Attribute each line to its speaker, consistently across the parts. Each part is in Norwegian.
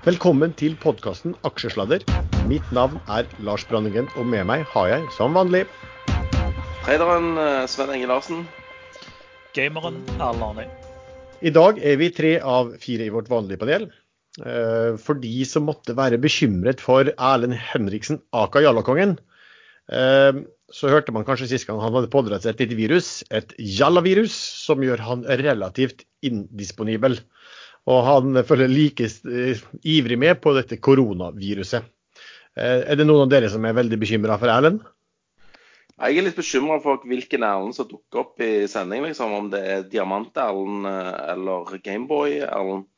Speaker 1: Velkommen til podkasten Aksjesladder. Mitt navn er Lars Branningen, og med meg har jeg, som vanlig
Speaker 2: Traderen eh, Sven Enge Larsen.
Speaker 3: Gameren Erlend Arne.
Speaker 1: I dag er vi tre av fire i vårt vanlige panel. Eh, For de som måtte være bekymret for Erlend Henriksen, aka Jallakongen, eh, så hørte man kanskje sist gang han hadde pådratt seg et lite virus, et jallavirus, som gjør han relativt indisponibel. Og han følger like eh, ivrig med på dette koronaviruset. Eh, Er det noen av dere som er veldig bekymra for Erlend?
Speaker 2: Jeg er litt bekymra for hvilken Erlend som dukker opp i sending. Liksom, om det er Diamant-Erlend eh, eller Gameboy-Erlend.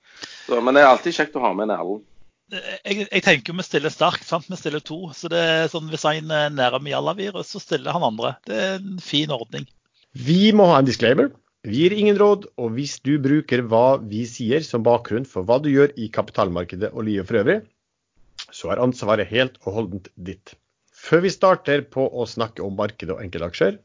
Speaker 2: Men det er alltid kjekt å ha med en Erlend.
Speaker 3: Jeg, jeg tenker vi stiller sterkt, sant? vi stiller to. Så det er sånn, Hvis en er nære med Jalla-virus, så stiller han andre. Det er en fin ordning.
Speaker 1: Vi må ha en disclaimer. Vi gir ingen råd, og hvis du bruker hva vi sier som bakgrunn for hva du gjør i kapitalmarkedet og livet for øvrig, så er ansvaret helt og holdent ditt. Før vi starter på å snakke om markedet og enkeltaksjer,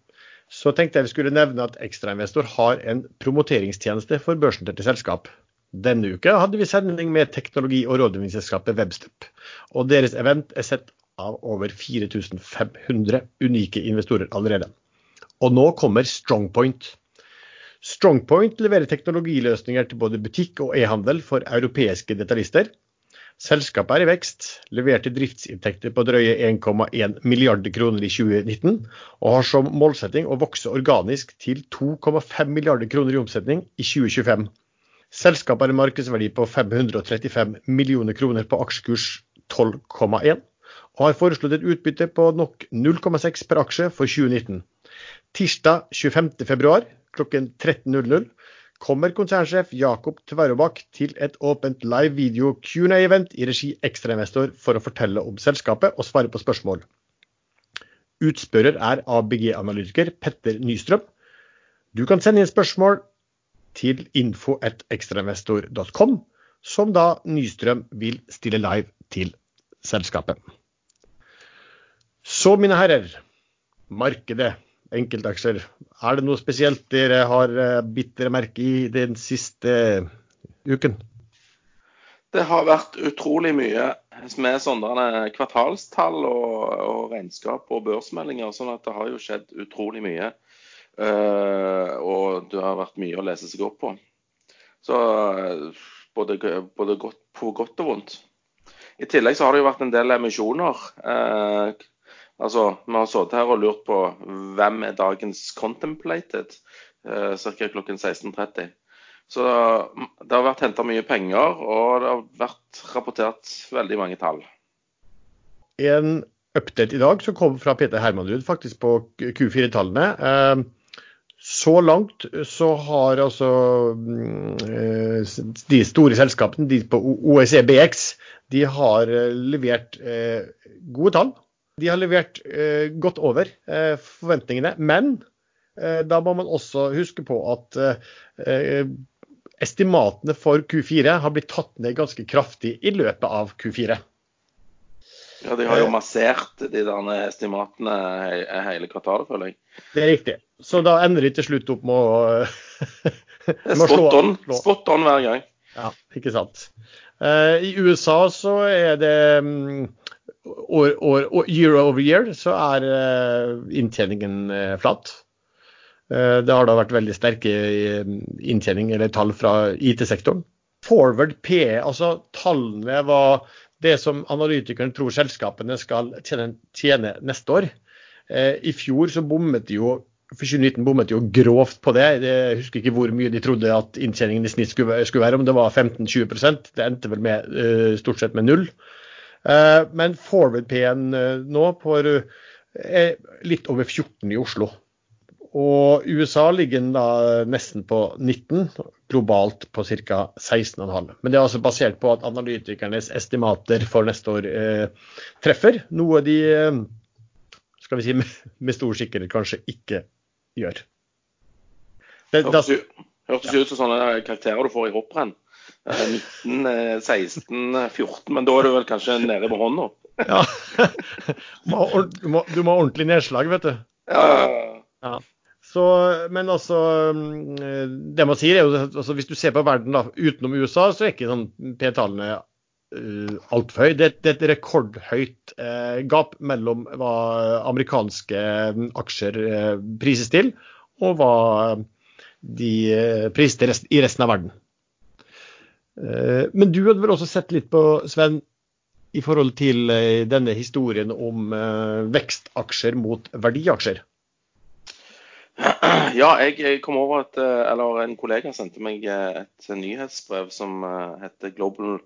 Speaker 1: så tenkte jeg vi skulle nevne at Ekstrainvestor har en promoteringstjeneste for børsnoterte selskap. Denne uka hadde vi sending med teknologi- og rådgivningsselskapet Webstep, og deres event er sett av over 4500 unike investorer allerede. Og nå kommer Strongpoint. Strongpoint leverer teknologiløsninger til både butikk og e-handel for europeiske detaljister. Selskapet er i vekst, leverte driftsinntekter på drøye 1,1 milliarder kroner i 2019, og har som målsetting å vokse organisk til 2,5 milliarder kroner i omsetning i 2025. Selskapet har en markedsverdi på 535 millioner kroner på aksjekurs 12,1, og har foreslått et utbytte på nok 0,6 per aksje for 2019. Tirsdag 25.2 klokken 13.00 kommer konsernsjef Jakob Tverrobakk til et åpent live video Q&A-event i regi Ekstrainvestor for å fortelle om selskapet og svare på spørsmål. Utspørrer er ABG-analytiker Petter Nystrøm. Du kan sende inn spørsmål til info.ekstrainvestor.com, som da Nystrøm vil stille live til selskapet. Så, mine herrer, markedet enkeltaksjer. Er det noe spesielt dere har eh, bitt dere merke i den siste uken?
Speaker 2: Det har vært utrolig mye med sånne kvartalstall og, og regnskap og børsmeldinger. sånn at det har jo skjedd utrolig mye. Eh, og det har vært mye å lese seg opp på. Så eh, både, både godt, på godt og vondt. I tillegg så har det jo vært en del emisjoner. Altså, Vi har sittet her og lurt på hvem er dagens contemplated, eh, ca. klokken 16.30. Så det har vært henta mye penger, og det har vært rapportert veldig mange tall.
Speaker 1: En update i dag som kom fra Peter Hermanrud faktisk på Q4-tallene. Eh, Så langt så har altså mm, eh, de store selskapene, de på OECBX, de har eh, levert gode tall. De har levert eh, godt over eh, forventningene. Men eh, da må man også huske på at eh, estimatene for Q4 har blitt tatt ned ganske kraftig i løpet av Q4.
Speaker 2: Ja, De har jo massert de der estimatene he- hele kvartalet, føler jeg.
Speaker 1: Det er riktig. Så da ender de til slutt opp med å
Speaker 2: Det
Speaker 1: med å slå-
Speaker 2: on,
Speaker 1: slå.
Speaker 2: spot on hver gang.
Speaker 1: Ja, ikke sant. Eh, I USA så er det mm, år, år, year over year så er eh, inntjeningen eh, flat. Eh, det har da vært veldig sterke inntjening eller tall fra IT-sektoren. Forward PE, altså tallene var det som analytikeren tror selskapene skal tjene, tjene neste år. I fjor så bommet de jo for 2019 bommet jo grovt på det. Jeg husker ikke hvor mye de trodde at inntjeningen i snitt skulle, være, om det var 15-20% Det endte vel med stort sett med null. Eh, men forward P-en eh, nå på eh, litt over 14 i Oslo. Og USA ligger da nesten på 19, globalt på ca. 16,5. Men det er altså basert på at analytikernes estimater for neste år eh, treffer, noe de skal vi si med, stor sikkerhet kanskje ikke gjør. Det,
Speaker 2: Hørtes det, hørtes ut som sånne karakterer du får i hopprenn. Eh, 19, eh, 16, 14, men da er du vel kanskje nede med hånda?
Speaker 1: ja. du, må, ha ordentlig nedslag, vet du.
Speaker 2: Ja,
Speaker 1: Ja. Så, men altså Det man sier, er jo altså, hvis du ser på verden da, utenom USA, så er ikke sånn P-tallene uh, altfor høy. Det, det, er et rekordhøyt uh, gap mellom hva amerikanske aksjer uh, prises til, og hva de prises til rest, i resten av verden. Men du hadde vel også sett litt på, Sven, i forhold til denne historien om vekstaksjer mot verdiaksjer?
Speaker 2: Ja, jeg kom over at eller en kollega sendte meg et nyhetsbrev som heter Global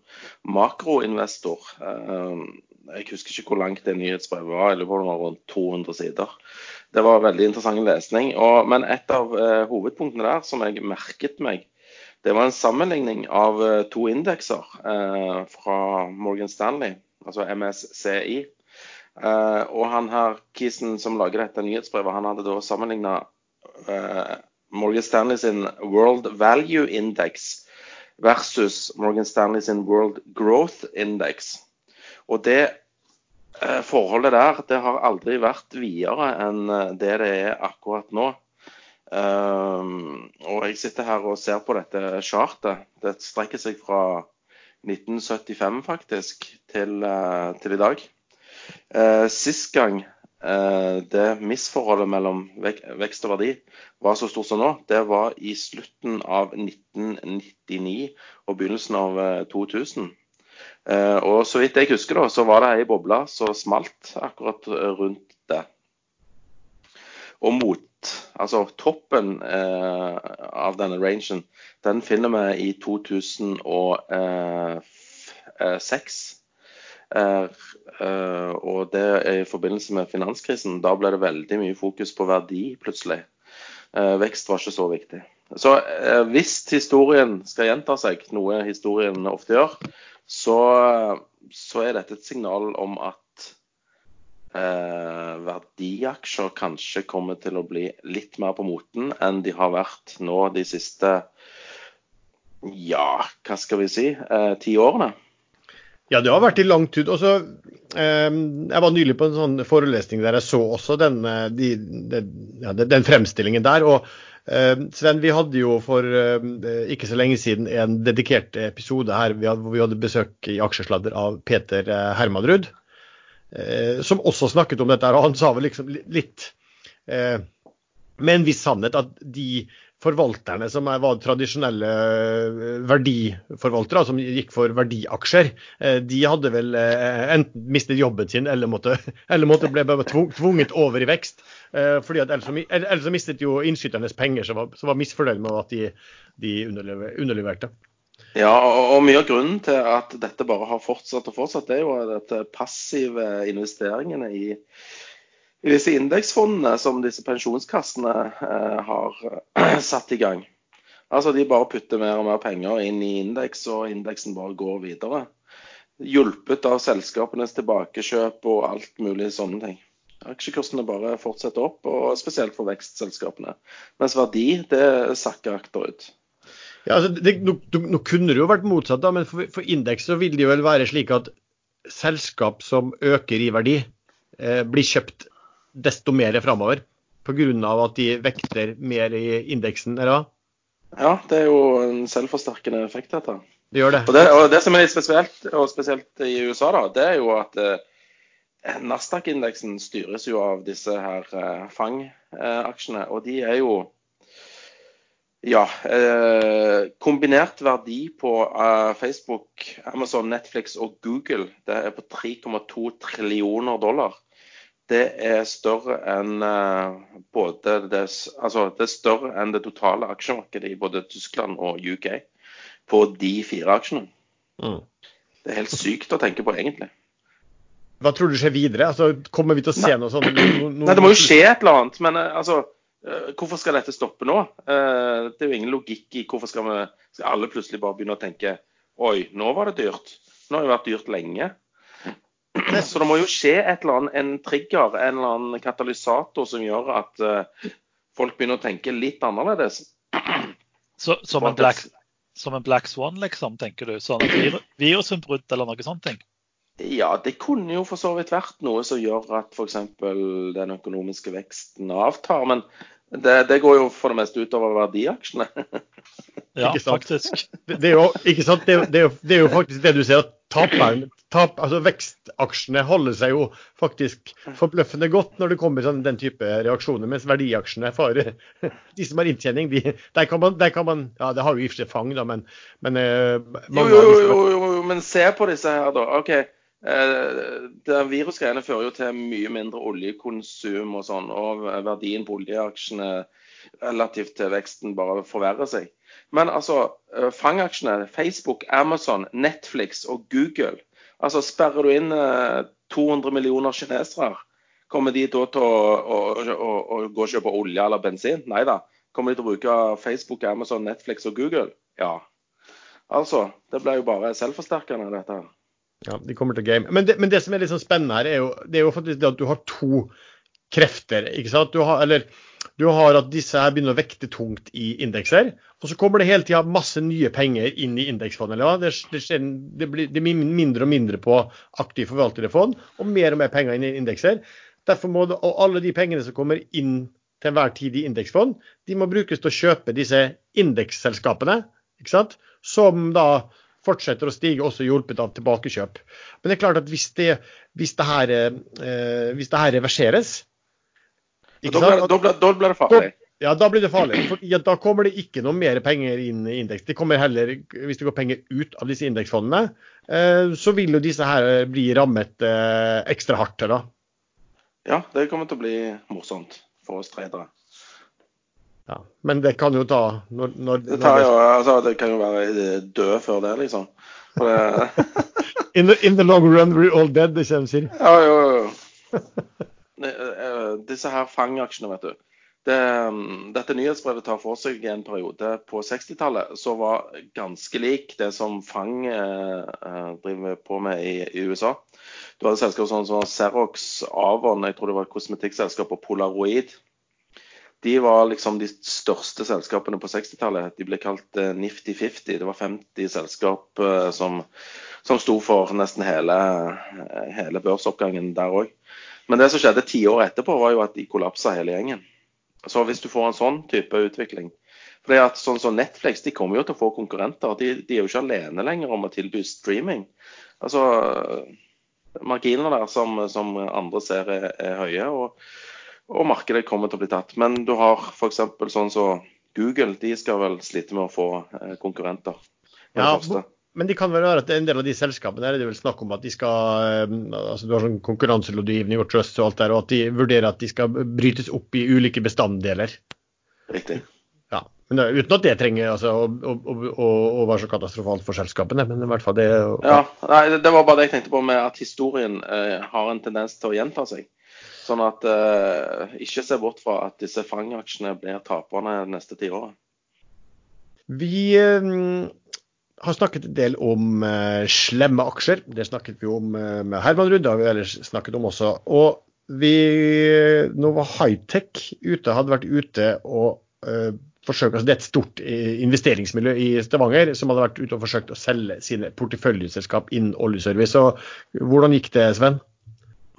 Speaker 2: Makroinvestor. Jeg husker ikke hvor langt det nyhetsbrevet var, eller det var rundt 200 sider. Det var veldig interessant lesning. Men et av hovedpunktene der som jeg merket meg, det var en sammenligning av to indekser fra Morgan Stanley, altså MSCI. og han her, Kisen som lager dette nyhetsbrevet, han hadde da sammenligna Morgan Stanley sin World Value Index versus Morgan Stanley sin World Growth Index. Og det forholdet der det har aldri vært videre enn eh, det det er akkurat nå. Uh, og jeg sitter her og ser på dette chartet. Det strekker seg fra 1975 faktisk til, til i dag. Sist gang Eh, det misforholdet mellom vekst og verdi var så stort som nå, det var i slutten av 1999 og begynnelsen av 2000. Eh, eh, og så vidt jeg husker, da, så var det ei boble som smalt akkurat rundt det. Og mot, altså toppen eh, av denne rangen, den finner vi i 2006. Er, uh, og det er i forbindelse med finanskrisen. Da ble det veldig mye fokus på verdi plutselig. Uh, vekst var ikke så viktig. Så hvis historien skal gjenta seg, noe historien ofte gjør, så, så er dette et signal om at verdiaksjer kanskje kommer til å bli litt mer på moten enn de har vært nå de siste ja, hva skal vi si, ti årene.
Speaker 1: Ja, det har vært i lang tid. Også, eh, jeg var nylig på en sånn forelesning der jeg så også den, eh, de, de, ja, den fremstillingen der. og eh, Sven, vi hadde jo for eh, ikke så lenge siden en dedikert episode her hvor vi hadde besøk i aksjesladder av Peter Hermadrud. Eh, som også snakket om dette. og Han sa vel liksom litt med en viss sannhet at de forvalterne som var tradisjonelle eh, verdiforvaltere, som gikk for verdiaksjer, eh, de hadde vel eh, enten mistet jobben sin eller måtte, eller måtte ble tvunget over i vekst. fordi at Ellers, ellers mistet jo innskyternes penger, som var, som var misfornøyd med at de, de underleverte.
Speaker 2: Ja, og mye av grunnen til at dette bare har fortsatt og fortsatt, det er jo at passive investeringene i i disse indeksfondene som disse pensjonskassene eh, har eh, satt i gang. Altså De bare putter mer og mer penger inn i indeks, og indeksen bare går videre. Hjulpet av selskapenes tilbakekjøp og alt mulig sånne ting. Aksjekursene bare fortsetter opp, og spesielt for vekstselskapene. Mens verdi det sakker akterut.
Speaker 1: Ja, altså, det, nå, nå, kunne det jo vært motsatt, da, men for, for indeks så vil det jo vel være slik at selskap som øker i verdi, eh, blir kjøpt desto mer framover? Pga. at de vekter mer i indeksen, eller hva?
Speaker 2: Ja, det er jo en selvforsterkende effekt, dette.
Speaker 1: Det gjør det.
Speaker 2: Og det, og det som er litt spesielt, og spesielt i USA, da, det er jo at eh, Nasdaq-indeksen styres jo av disse her eh, FANG-aksjene. og de er jo ja. Eh, kombinert verdi på eh, Facebook, Amazon, Netflix og Google det er på 3,2 trillioner dollar det er større enn eh, både det, altså det er større enn det totale aksjemarkedet i både Tyskland og UK på de fire aksjene. Mm. Det er helt sykt å tenke på, egentlig.
Speaker 1: Hva tror du skjer videre? Altså, kommer vi til å se Nei. noe sånt? No,
Speaker 2: no, Nei, det må jo skje et eller annet. Men uh, altså, hvorfor skal dette stoppe nå? det er jo ingen logikk i hvorfor skal, vi, skal alle plutselig bare begynne å tenke Oi, nå var det dyrt. Nå har det vært dyrt lenge. Så det må jo skje et eller annet, en trigger, en eller annen katalysator som gjør at uh, folk begynner å tenke litt annerledes.
Speaker 3: Så, som, en black, som, en black, swan, liksom, tenker du? Sånn at virusinnbrudd eller noe sånt? Ting?
Speaker 2: Ja, det kunne jo for så vidt vært noe som gjør at f.eks. den økonomiske veksten avtar. Men det, det, går jo for det meste utover verdiaksjene.
Speaker 3: ja, faktisk.
Speaker 1: Det, er jo, ikke sant? Det, er jo, det er jo faktisk det du ser, at taperen, tap, altså Vekstaksjene holder seg jo faktisk forbløffende godt når det kommer sånn, den type reaksjoner, mens verdiaksjene farer. de som har inntjening, de, der, kan man, der kan man Ja, det har jo i og for seg fang, da, men, men eh,
Speaker 2: Jo, jo, jo, jo, jo, men se på disse her, da. OK. Eh, det Virusgreiene fører jo til mye mindre oljekonsum og sånn, og verdien på oljeaksjene relativt til veksten bare forverrer seg. Men altså, eh, fangaksjene, Facebook, Amazon, Netflix og Google altså Sperrer du inn eh, 200 millioner kinesere, kommer de da til å, å, å, å gå og kjøpe olje eller bensin? Nei da. Kommer de til å bruke Facebook, Amazon, Netflix og Google? Ja. Altså, det blir jo bare selvforsterkende, dette her.
Speaker 1: Ja, de kommer til game. Men det, men det som er litt sånn spennende her, er jo, det er jo faktisk det at du har to krefter. ikke sant? Du har, eller, du har at disse her begynner å vekte tungt i indekser. Og så kommer det hele tida masse nye penger inn i indeksfondet. hva? Det, det, det, blir, det mindre og mindre på aktivt forvaltede fond, og mer og mer penger inn i indekser. Derfor må det, og alle de pengene som kommer inn til enhver tid i indeksfond, de må brukes til å kjøpe disse indeksselskapene, ikke sant? som da fortsetter å stige, også hjulpet av tilbakekjøp. Men det er klart at hvis det, hvis det, her, eh, hvis det her reverseres
Speaker 2: Da blir, da, blir, da blir det farlig.
Speaker 1: Ja, da blir det farlig. For da kommer det ikke noe mer penger inn i indeks. Det kommer heller, Hvis det går penger ut av disse indeksfondene, eh, så vil jo disse her bli rammet eh, ekstra hardt. da.
Speaker 2: Ja, det kommer til å bli morsomt for oss tradere.
Speaker 1: Ja. Men det kan jo ta når, når,
Speaker 2: Det, tar jo, altså, det kan jo være død før det, liksom. For det,
Speaker 1: in, the, in the long run we're all dead, det kommer sier.
Speaker 2: ja, jo, jo. Ne- eh, Disse her fangaksjene, vet du. Det, mm, dette nyhetsbrevet tar for seg en periode på 60-tallet som var ganske lik det som Fang eh, eh, driver på med i, i USA. Du hadde selskaper sånn som Xerox, Avon, jeg tror det var et kosmetikkselskap, og Polaroid. De var liksom de største selskapene på 60-tallet. De ble kalt eh, Nifty 50. Det var 50 selskap eh, som, som sto for nesten hele, eh, hele børsoppgangen der òg. Men det som skjedde ti år etterpå, var jo at de kollapsa hele gjengen. Så hvis du får en sånn type utvikling fordi at sånn som Netflix de kommer jo til å få konkurrenter. De, de er jo ikke alene lenger om å tilby streaming. Altså, Marginene der som, som andre ser er, er høye, og, og markedet kommer til å bli tatt. Men du har f.eks. sånn som Google. De skal vel slite med å få eh, konkurrenter.
Speaker 1: Ja. Men det kan vel være at en del av de selskapene der er det vel snakk om at de skal eh, altså Du har sånn konkurranselovgivning og trust og alt der, og at de vurderer at de skal brytes opp i ulike bestanddeler.
Speaker 2: Riktig.
Speaker 1: Ja, men Uten at det trenger altså, å, å, å, å, være så katastrofalt for selskapene. Men i hvert fall det
Speaker 2: Ja, nei, det- det var bare det jeg tenkte på med at historien eh, har en tendens til å gjenta seg. Sånn at eh, ikke se bort fra at disse fangaksjene blir taperne neste tiåret.
Speaker 1: Vi eh, har snakket en del om eh, slemme aksjer. Det snakket vi om eh, med Herman Rudd, det har vi ellers snakket om også. Og vi, nå var Hightech ute, hadde vært ute og eh, forsøkt, altså Det er et stort eh, investeringsmiljø i Stavanger som hadde vært ute og forsøkt å selge sine porteføljeselskap innen oljeservice. Og hvordan gikk det, Sven?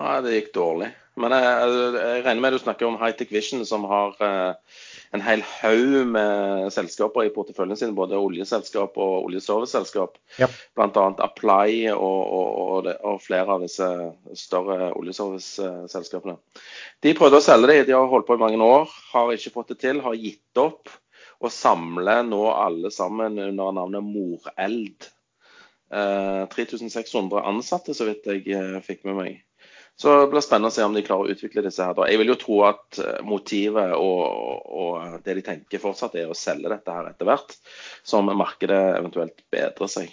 Speaker 2: Nei, det gikk dårlig. Men jeg, jeg regner med du snakker om Hightech Vision, som har eh, en hel haug med selskaper i porteføljen sin, både oljeselskap og oljeserviceselskap.
Speaker 1: Ja.
Speaker 2: Bl.a. Apply og, og, og, det- og flere av disse større oljeserviceselskapene. De prøvde å selge de, de har holdt på i mange år, har ikke fått det til, har gitt opp. Og samler nå alle sammen under navnet Moreld. Eh, 3600 ansatte, så vidt jeg eh, fikk med meg. Så det blir spennende å se om de klarer å utvikle disse her. Jeg vil jo tro at eh, motivet og, og det de tenker fortsatt er å selge dette her etter hvert, som markedet eventuelt bedrer seg.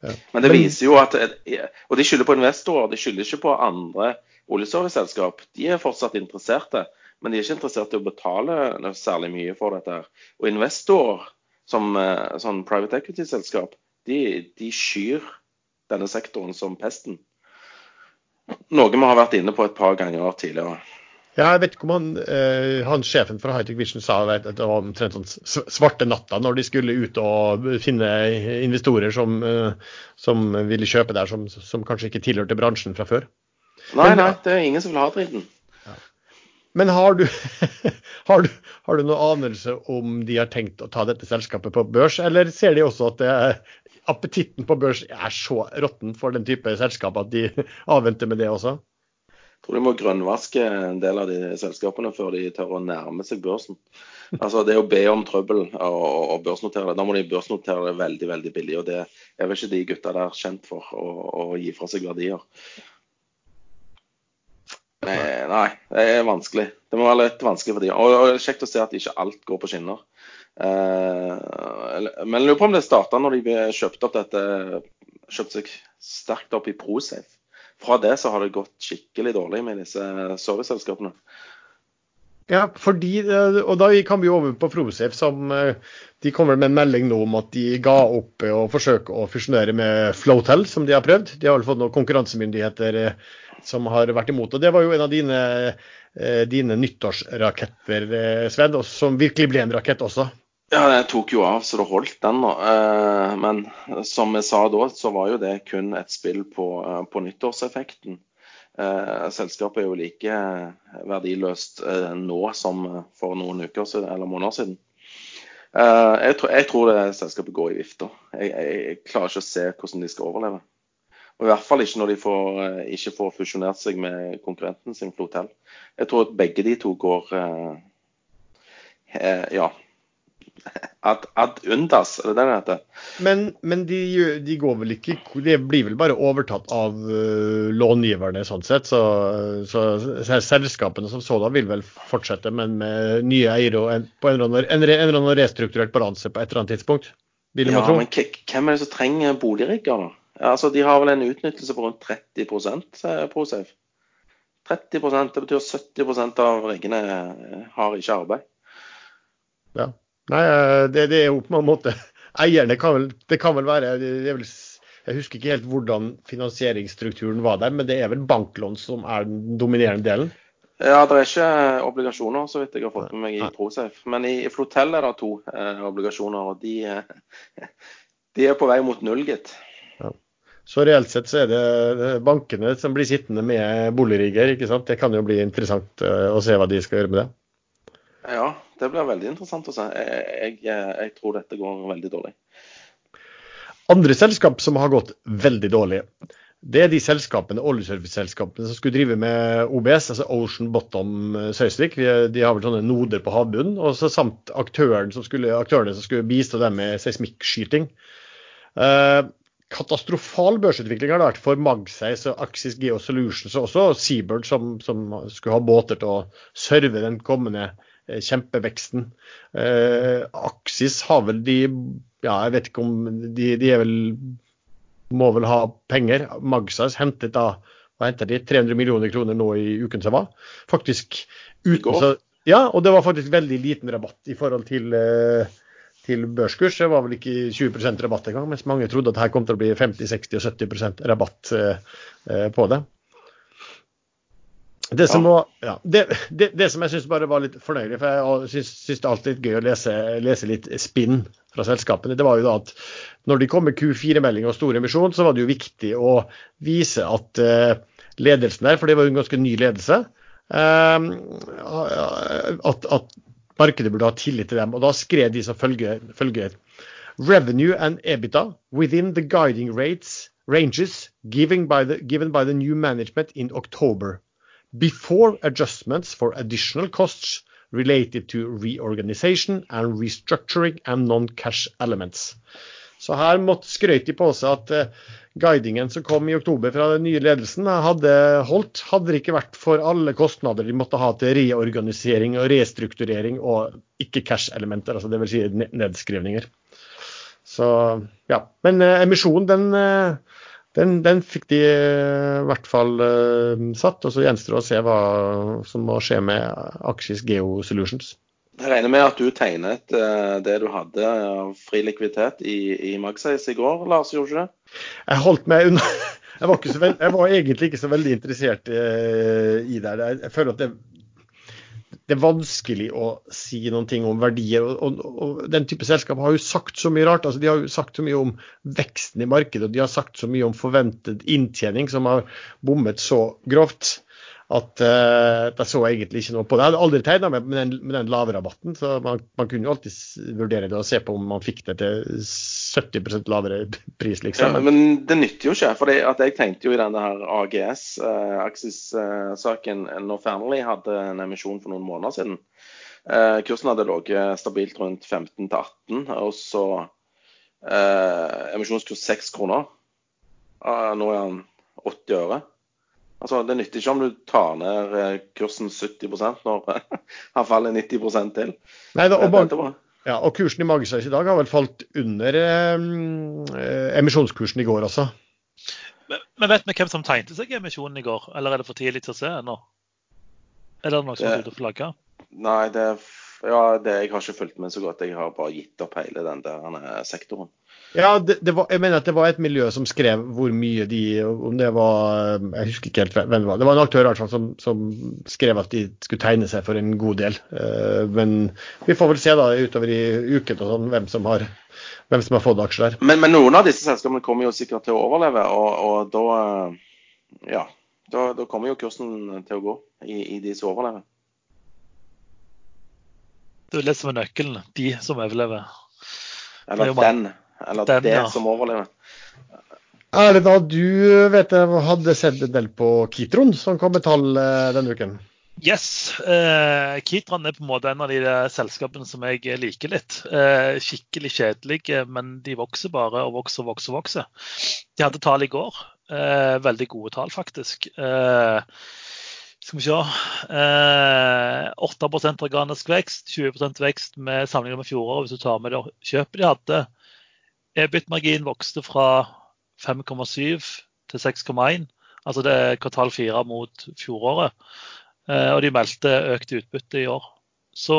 Speaker 1: Ja.
Speaker 2: Men det viser jo at Og de skylder på investorer, de skylder ikke på andre oljeserviceselskap. De er fortsatt interesserte, men de er ikke interessert i å betale særlig mye for dette. her. Og investorer, som eh, sånn private equity-selskap, de, de skyr denne sektoren som pesten. Noe vi har vært inne på et par ganger tidligere.
Speaker 1: Ja, jeg vet ikke om han, eh, han sjefen fra Hightech Vision sa vet, at det var omtrent sånn svarte natta når de skulle ut og finne investorer som, eh, som ville kjøpe der, som, som kanskje ikke tilhørte bransjen fra før.
Speaker 2: Nei,
Speaker 1: Men-
Speaker 2: nei, det er ingen som vil ha driten.
Speaker 1: Men har du, har du, har du noen anelse om de har tenkt å ta dette selskapet på børs, eller ser de også at det appetitten på børs er så råtten for den type selskap at de avventer med det også?
Speaker 2: Jeg tror de må grønnvaske en del av de selskapene før de tør å nærme seg børsen. Altså Det å be om trøbbel og, børsnotere det. Da må de børsnotere det veldig veldig billig. og Det er vel ikke de gutta der kjent for å, å gi fra seg verdier. Nei, det er vanskelig. Det må være litt vanskelig for dem. Og det er kjekt å se at ikke alt går på skinner. Eh, men jeg lurer på om det starta når de kjøpte opp dette Kjøpte seg sterkt opp i Prosafe fra det så har det gått skikkelig dårlig med disse serviceselskapene.
Speaker 1: Ja, fordi, eh, og da kan vi jo over på Prosafe, som eh, de kommer med en melding nå om at de ga opp å forsøke å fusjonere med Flotel, som de har prøvd. De har vel fått noen konkurransemyndigheter som har vært imot. og Det var jo en av dine, dine nyttårsraketter, Sved, som virkelig ble en rakett også.
Speaker 2: Ja, det tok jo av så det holdt, den. Eh, men som jeg sa da, så var jo det kun et spill på, eh, på nyttårseffekten. Eh, selskapet er jo like verdiløst nå som for noen uker siden, eller måneder siden. Jeg tror, jeg tror det selskapet går i vifta. Jeg, jeg, jeg, klarer ikke å se hvordan de skal overleve. Og I hvert fall ikke når de får, ikke får fusjonert seg med konkurrenten sin Flotel. Jeg tror at begge de to går ja, Ad, ad undas, er det det det heter?
Speaker 1: Men, men de, de, går vel ikke De blir vel bare overtatt av uh, långiverne, sånn sett. Så, så, så selskapene som sådan vil vel fortsette, men med nye eiere og en, på en eller, annen, en, eller annen restrukturert balanse på et eller annet tidspunkt?
Speaker 2: Vil ja, men hvem er det som trenger boligrigger, da? Altså, de har vel en utnyttelse på rundt 30% ProSafe. 30 Det betyr 70% av riggene har ikke arbeid.
Speaker 1: Ja. Nei, eh, det, det, er jo på en måte Eierne kan vel Det kan vel være det vel, Jeg husker ikke helt hvordan finansieringsstrukturen var der, men det er vel banklån som er den dominerende delen?
Speaker 2: Ja, det er ikke obligasjoner, så vidt jeg har fått med meg i ProSafe. Men i Flotel er det to eh, obligasjoner, og de, eh, de, er på vei mot null, gitt. Ja.
Speaker 1: Så reelt sett så er det bankene som blir sittende med boligrigger, ikke sant. Det kan jo bli interessant eh, å se hva de skal gjøre med det.
Speaker 2: Ja, det blir veldig interessant å se. Jeg, jeg, jeg, tror dette går veldig dårlig.
Speaker 1: Andre selskap som har gått veldig dårlig, det er de selskapene, oljeserviceselskapene som skulle drive med OBS, altså Ocean Bottom Søysvik. De har vel sånne noder på havbunnen. Og så samt aktøren som skulle, aktørene som skulle bistå dem med seismikkskyting. Eh, katastrofal børsutvikling har det vært for Magseis og Axis Geo Solutions og også Seabird, som, som skulle ha båter til å serve den kommende Eh, kjempeveksten. Eh, Aksis har vel de Ja, jeg vet ikke om de, de er vel må vel ha penger. Magsas hentet da hva hentet de, 300 millioner kroner nå i uken som var. Faktisk uten så, Ja, og det var faktisk veldig liten rabatt i forhold til, eh, til børskurs. Det var vel ikke 20 rabatt engang, mens mange trodde at her kom til å bli 50, 60 og 70% rabatt eh, på det. Det som, var, ja, det, det, det som jeg syns bare var litt fornøyelig, for jeg syns, det er alltid litt gøy å lese, lese, litt spinn fra selskapene, det var jo da at når de kom med Q4-melding og stor emisjon, så var det jo viktig å vise at uh, ledelsen der, for det var jo en ganske ny ledelse, uh, at, at, markedet burde ha tillit til dem. Og da skrev de som følger, følger. Revenue and EBITDA within the guiding rates ranges given by the, given by the new management in October before adjustments for additional costs related to reorganization and restructuring and non-cash elements. Så her måtte skrøyte de på seg at uh, guidingen som kom i oktober fra den nye ledelsen, hadde holdt. Hadde det ikke vært for alle kostnader de måtte ha til reorganisering og restrukturering og ikke cash-elementer, altså dvs. Si nedskrivninger. Så ja. Men uh, emisjonen, den den, den, fikk de eh, i hvert fall uh, satt. Og så gjenstår det å se hva som må skje med Aksjes Geo Solutions.
Speaker 2: Jeg regner med at du tegnet uh, det du hadde av fri likviditet i, i Magseis i går, Lars, gjorde du det?
Speaker 1: Jeg holdt meg unna. Jeg var, veld, jeg var egentlig ikke så veldig interessert i det. Jeg føler at det, det er vanskelig å si noen ting om verdier. Og, og, og, Den type selskap har jo sagt så mye rart. altså De har jo sagt så mye om veksten i markedet og de har sagt så mye om forventet inntjening, som har bommet så grovt. At uh, jeg så egentlig ikke noe på det. Jeg hadde aldri tegna med, den, med den lave rabatten, så man, man, kunne jo alltid vurdere det og se på om man fikk det til 70 lavere pris, liksom.
Speaker 2: Ja, men det nytter jo ikke. for jeg tenkte jo i denne her AGS, uh, Axis-saken, uh, når Fearnley hadde en emisjon for noen måneder siden. Uh, kursen hadde ligget stabilt rundt 15 18, og så emisjonskurs 6 kroner. nå er han 80 øre. Altså, Det nytter ikke om du tar ned eh, kursen 70% når han faller 90 til.
Speaker 1: Nei, da, og, ja, og kursen i Magesveis i dag har vel falt under eh, eh, emisjonskursen i går også.
Speaker 3: Men, men, vet vi hvem som tegnte seg i emisjonen i går, eller er det for tidlig til å se ennå? Er det noe som har ute og flagger?
Speaker 2: Nei, det, ja, det, jeg har ikke fulgt med så godt. Jeg har bare gitt opp hele den der sektoren.
Speaker 1: Ja, det, det var, jeg mener at det var et miljø som skrev hvor mye de Om det var Jeg husker ikke helt hvem det var. Det var en aktør i hvert fall som, som skrev at de skulle tegne seg for en god del. Uh, men vi får vel se da utover i uken og sånn, hvem som har hvem som har fått aksjer der.
Speaker 2: Men, men, noen av disse selskapene kommer jo sikkert til å overleve, og, og da ja, da, da, kommer jo kursen til å gå i, i de som overlever.
Speaker 3: Det er litt som er nøkkelen. De som overlever.
Speaker 2: Eller den. Eller Den, det ja. som overlever.
Speaker 1: Erlend, du vet jeg hadde sett en del på Kitron, som kom med tall eh, denne uken?
Speaker 3: Yes. Eh, Kitron er på en måte en av de selskapene som jeg liker litt. Eh, skikkelig kjedelige, men de vokser bare og vokser og vokser. vokser. De hadde tall i går. Eh, veldig gode tall, faktisk. Eh, skal vi se. Eh, 8 organisk vekst, 20% vekst med sammenlignet med fjoråret hvis du tar med det kjøpet de hadde. EBIT-margin vokste fra 5,7 til 6,1. Altså det er kvartal fire mot fjoråret. Eh, og de meldte økt utbytte i år. Så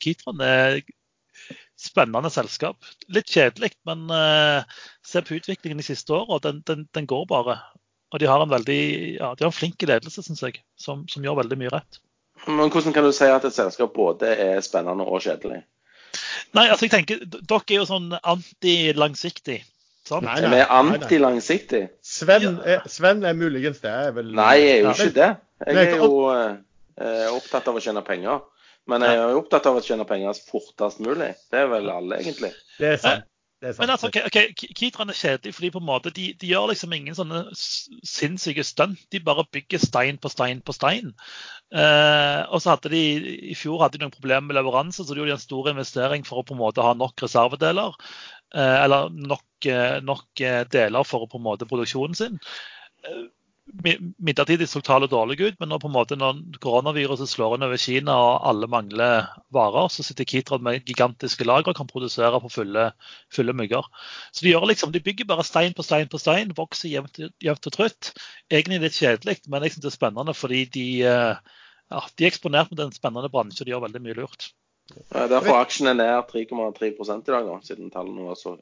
Speaker 3: Kitron er spennende selskap. Litt kjedelig, men uh, se på utviklingen de siste åra. Den, den, den, går bare. Og de har en veldig ja, de har en flink ledelse, syns jeg, som, som, gjør veldig mye rett.
Speaker 2: Men Hvordan kan du si at et selskap både er spennende og kjedelig?
Speaker 3: Nei, altså jeg tenker, Dere er jo sånn anti-langsiktig.
Speaker 2: Sant? Nei, nei, Vi er anti-langsiktig.
Speaker 1: Sven, Sven er muligens det. Er vel...
Speaker 2: Nei, jeg er jo ikke det. Jeg er jo eh, opptatt av å tjene penger. Men jeg er jo opptatt av å tjene penger fortest mulig. Det er vel alle, egentlig.
Speaker 1: Det er sant.
Speaker 3: Men altså, okay, okay, Kitran er kjedelig fordi på en måte de, de gjør liksom ingen sånne sinnssyke stunt. De bare bygger stein på stein på stein. Eh, og så hadde de I fjor hadde de noen problemer med leveranse, så de gjorde en stor investering for å på en måte ha nok reservedeler. Eh, eller nok, eh, nok, eh, deler for å på en måte produksjonen sin. Eh, midlertidig så tallet dårlig ut, men når, på en måte, når koronaviruset slår inn over Kina og alle mangler varer, så sitter Kitrod med gigantiske lagre og kan produsere på fulle, fulle mygger. Så de, liksom, de bygger bare stein på stein på stein, vokser jevnt, jevnt og trutt. Egentlig litt kjedelig, men jeg synes det er spennende fordi de, eh, ja, de er eksponert med en spennende bransje og de gjør veldig mye lurt.
Speaker 2: Derfor aksjen er ned 3,3% i dag, da, siden tallene var så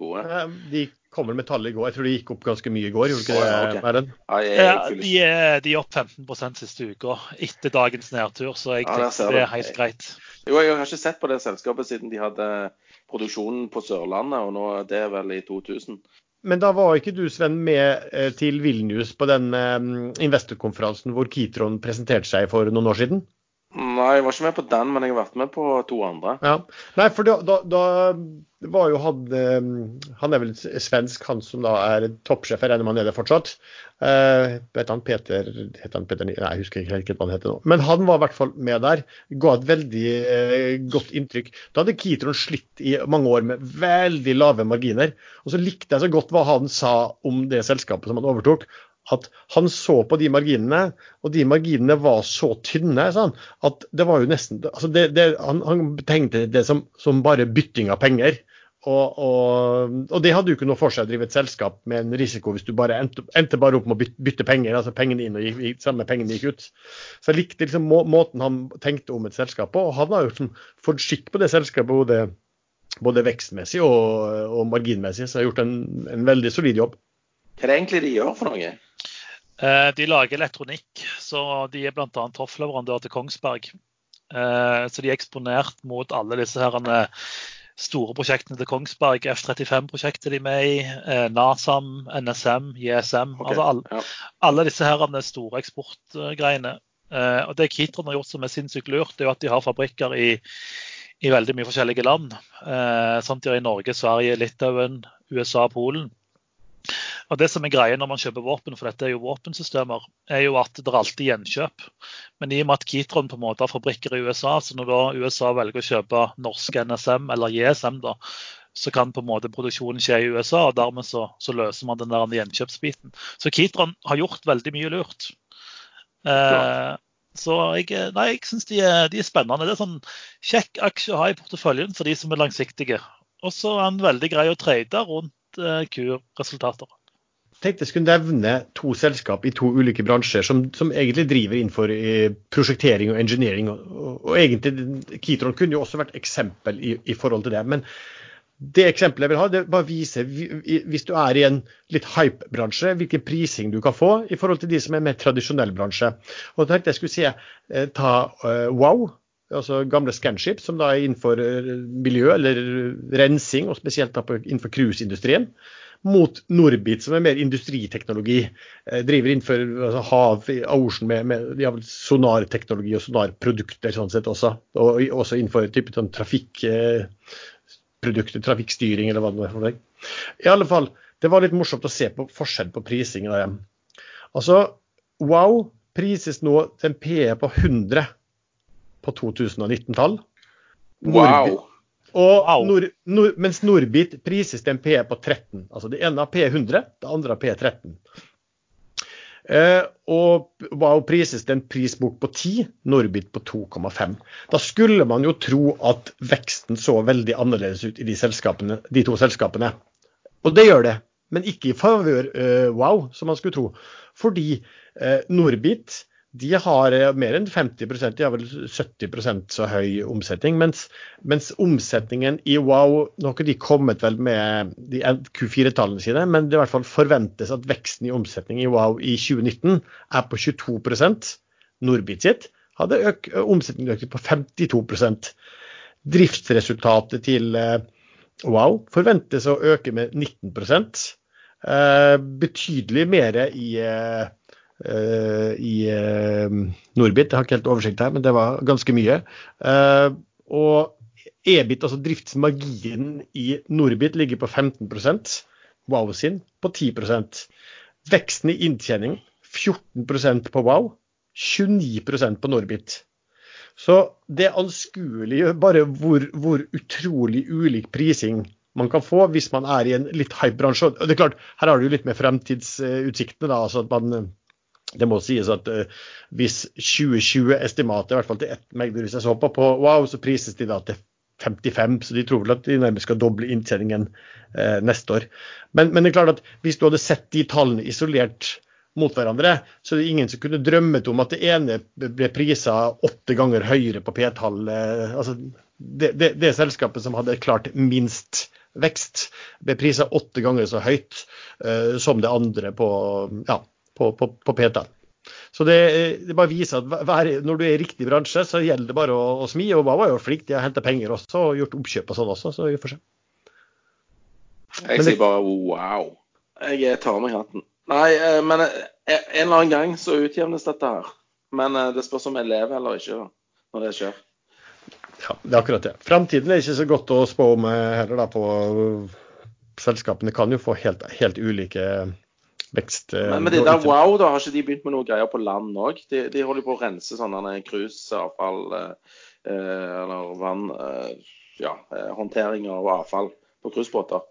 Speaker 2: gode.
Speaker 1: De kommer med tallet i går. Jeg tror de gikk opp ganske mye i går. gjorde ikke det,
Speaker 3: okay. Ja, de, er, de er opp 15 siste uka etter dagens nedtur, så jeg ja, det er helt greit.
Speaker 2: Jo, jeg har ikke sett på det selskapet siden de hadde produksjonen på Sørlandet, og nå det er vel i 2000.
Speaker 1: Men da var ikke du, Sven, med eh, til Vilnius på den eh, investorkonferansen hvor Kitron presenterte seg for noen år siden?
Speaker 2: Nei, jeg var ikke med på den, men jeg har vært med på to andre.
Speaker 1: Ja. Nei, for da, da, da var jo han eh, Han er vel svensk, han som da er toppsjef. Jeg regner er det fortsatt. Uh, vet han Peter heter han Peter Nei, jeg husker ikke helt hva han heter nå. Men han var i hvert fall med der. Ga et veldig uh, godt inntrykk. Da hadde Kitron slitt i mange år med veldig lave marginer. Og så likte jeg så godt hva han sa om det selskapet som han overtok at han så på de marginene, og de marginene var så tynne sånn, at det var jo nesten altså det, det, han, han tenkte det som, som, bare bytting av penger. Og, og, og, det hadde jo ikke noe for seg å drive et selskap med en risiko hvis du bare endte, endte bare opp med å bytte, penger. altså Pengene inn og gikk, samme pengene gikk ut. Så jeg likte liksom må, måten han tenkte om et selskap på. og Han har jo liksom fått skikk på det selskapet både, både vekstmessig og, og, marginmessig, så har gjort en, en veldig solid jobb.
Speaker 2: Hva er det egentlig de gjør for noe?
Speaker 3: Eh, de lager elektronikk, så de er bl.a. hoffleverandør til Kongsberg. Eh, så de er eksponert mot alle disse her store prosjektene til Kongsberg, F-35-prosjektet de er med i, eh, NASAM, NSM, JSM.
Speaker 2: Okay,
Speaker 3: altså alle,
Speaker 2: ja.
Speaker 3: alle disse her er store eksportgreiene. Eh, og Det Kitron har gjort som er sinnssykt lurt, det er jo at de har fabrikker i, i veldig mye forskjellige land. Samtidig sånn i Norge, Sverige, Litauen, USA, Polen. Og det som er greia når man kjøper våpen, for dette er jo våpensystemer, er jo at det er alltid gjenkjøp. Men i og med at Kitron på en måte har fabrikker i USA, så når da USA velger å kjøpe norsk NSM eller JSM, da, så kan på en måte produksjonen skje i USA, og dermed så, så løser man den der gjenkjøpsbiten. Så Kitron har gjort veldig mye lurt. Eh, så jeg, nei, jeg syns de, de er spennende. Det er sånn kjekk aksje å ha i porteføljen for de som er langsiktige. Og så er den veldig grei å trade rundt eh, Q-resultater.
Speaker 1: tenkte jeg skulle nevne to selskap i to ulike bransjer som, som egentlig driver innenfor eh, prosjektering og engineering. Og, og, og egentlig, Kitron kunne jo også vært eksempel i, i forhold til det. Men det eksempelet jeg vil ha, det bare viser vi- hvis du er i en litt hype-bransje, hvilken prising du kan få i forhold til de som er mer tradisjonell bransje. Og da tenkte jeg skulle se, eh, ta uh, Wow, altså gamle Scanship, som da er innenfor eh, miljø eller rensing, og spesielt da innenfor cruiseindustrien mot Norbit, som er mer industriteknologi. Eh, driver innenfor altså, hav, ocean med, med ja, sonarteknologi og sonarprodukter sånn sett også. Og også innenfor type sånn trafikkprodukter, trafikkstyring eller hva det er. for noe. I alle fall, det var litt morsomt å se på forskjell på prisingen av dem. Altså, Wow prises nå til en PE på 100 på 2019-tall.
Speaker 2: Wow.
Speaker 1: Og
Speaker 3: nord,
Speaker 1: Nor, Nor, mens Norbit prises til en PE på 13. Altså det ene har P100, det andre har P13. Eh, og Wow prises til en prisbok på 10, Norbit på 2,5. Da skulle man jo tro at veksten så veldig annerledes ut i de, selskapene, de to selskapene. Og det gjør det, men ikke i favør eh, Wow, som man skulle tro. Fordi eh, Norbit de har eh, mer enn 50 de har vel 70% så høy omsetning. Mens, mens omsetningen i Wow Nå har ikke de kommet vel med de Q4-tallene sine, men det i hvert fall forventes at veksten i omsetning i Wow i 2019 er på 22 Norbit sitt hadde øk, omsetningen økt på 52% Driftsresultatet til eh, Wow forventes å øke med 19 eh, Betydelig mer i eh, i eh, Norbit. Jeg har ikke helt oversikt her, men det var ganske mye. Eh, og EBIT, altså driftsmarginen i Norbit, ligger på 15 Wow sin på 10% Veksten i inntjening 14% på Wow, 29% på Norbit. Så det anskueliggjør bare hvor, hvor utrolig ulik prising man kan få hvis man er i en litt hype bransje. Og det er klart, Her har du litt med fremtidsutsiktene. da, altså at man det må sies at uh, hvis 2020-estimatet, i hvert fall til ett meglerhus jeg så på, på Wow, så prises de da til 55, så de tror vel at de nærmest skal doble inntjeningen uh, neste år. Men, men, det er klart at hvis du hadde sett de tallene isolert mot hverandre, så er det ingen som kunne drømmet om at det ene ble prisa åtte ganger høyere på P-tall. Uh, altså det, det, det selskapet som hadde klart minst vekst, ble prisa åtte ganger så høyt som det andre på ja, på, på, på PT. Så det, det, bare viser at hver, når du er i riktig bransje, så gjelder det bare å, å smi. Og Baba er jo flink til å hente penger også, og gjort oppkjøp og sånn også, så vi får se.
Speaker 2: Jeg sier bare wow. Jeg tar av meg hatten. Nei, eh, men eh, en eller annen gang så utjevnes dette her. Men eh, det spørs om jeg lever eller ikke da, når det skjer.
Speaker 1: Ja, det er akkurat det. Framtiden er ikke så godt å spå om heller da på Selskapene kan jo få helt, helt ulike vekst.
Speaker 2: Men men det der wow, da, har ikke de begynt med noe greier på land òg? De, de, holder på å rense sånne cruiseavfall eh, eller vann eh, Ja, håndtering av avfall på cruisebåter.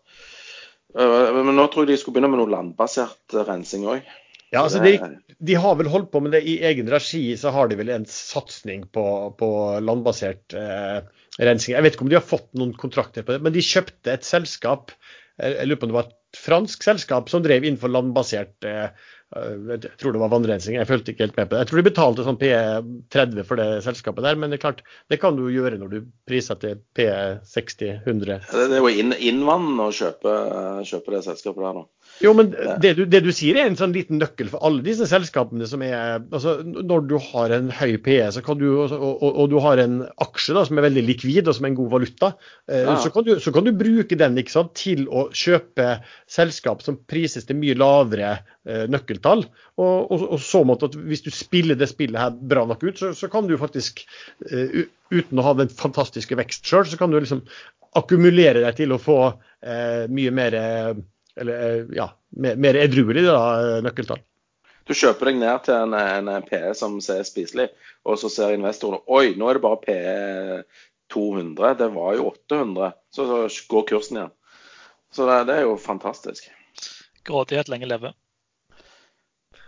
Speaker 2: Eh, men nå tror jeg de skulle begynne med noe landbasert rensing òg.
Speaker 1: Ja, altså de, de, har vel holdt på med det i egen regi, så har de vel en satsing på, på landbasert eh, rensing. Jeg vet ikke om de har fått noen kontrakter på det, men de kjøpte et selskap jeg lurer på om det var fransk selskap som drev innenfor landbasert eh, jeg tror det var vannrensing, jeg følte ikke helt med på det. Jeg tror de betalte sånn P30 for det selskapet der, men det er klart, det kan du gjøre når du priser til P60-100.
Speaker 2: Det er jo inn, innvann å kjøpe, kjøpe, det selskapet der, da.
Speaker 1: Jo, men det du, det du, sier er en sånn liten nøkkel for alle disse selskapene som er altså Når du har en høy PE du, og, og, og, du har en aksje da, som er veldig likvid og som er en god valuta, eh, ja. så, kan du, så, kan du, bruke den sant, til å kjøpe selskap som prises til mye lavere eh, nøkkeltall. Og, så måte at Hvis du spiller det spillet her bra nok ut, så, så kan du faktisk, eh, uten å ha den fantastiske vekst sjøl, så kan du liksom akkumulere deg til å få eh, mye mer eller eh, ja, mer edruelig nøkkeltall.
Speaker 2: Du kjøper deg ned til en, en PE som ser spiselig, og så ser investorene oi, nå er det bare PE 200, det var jo 800. Så, så går kursen igjen. Så det, det, er jo fantastisk.
Speaker 3: Grådighet lenge leve.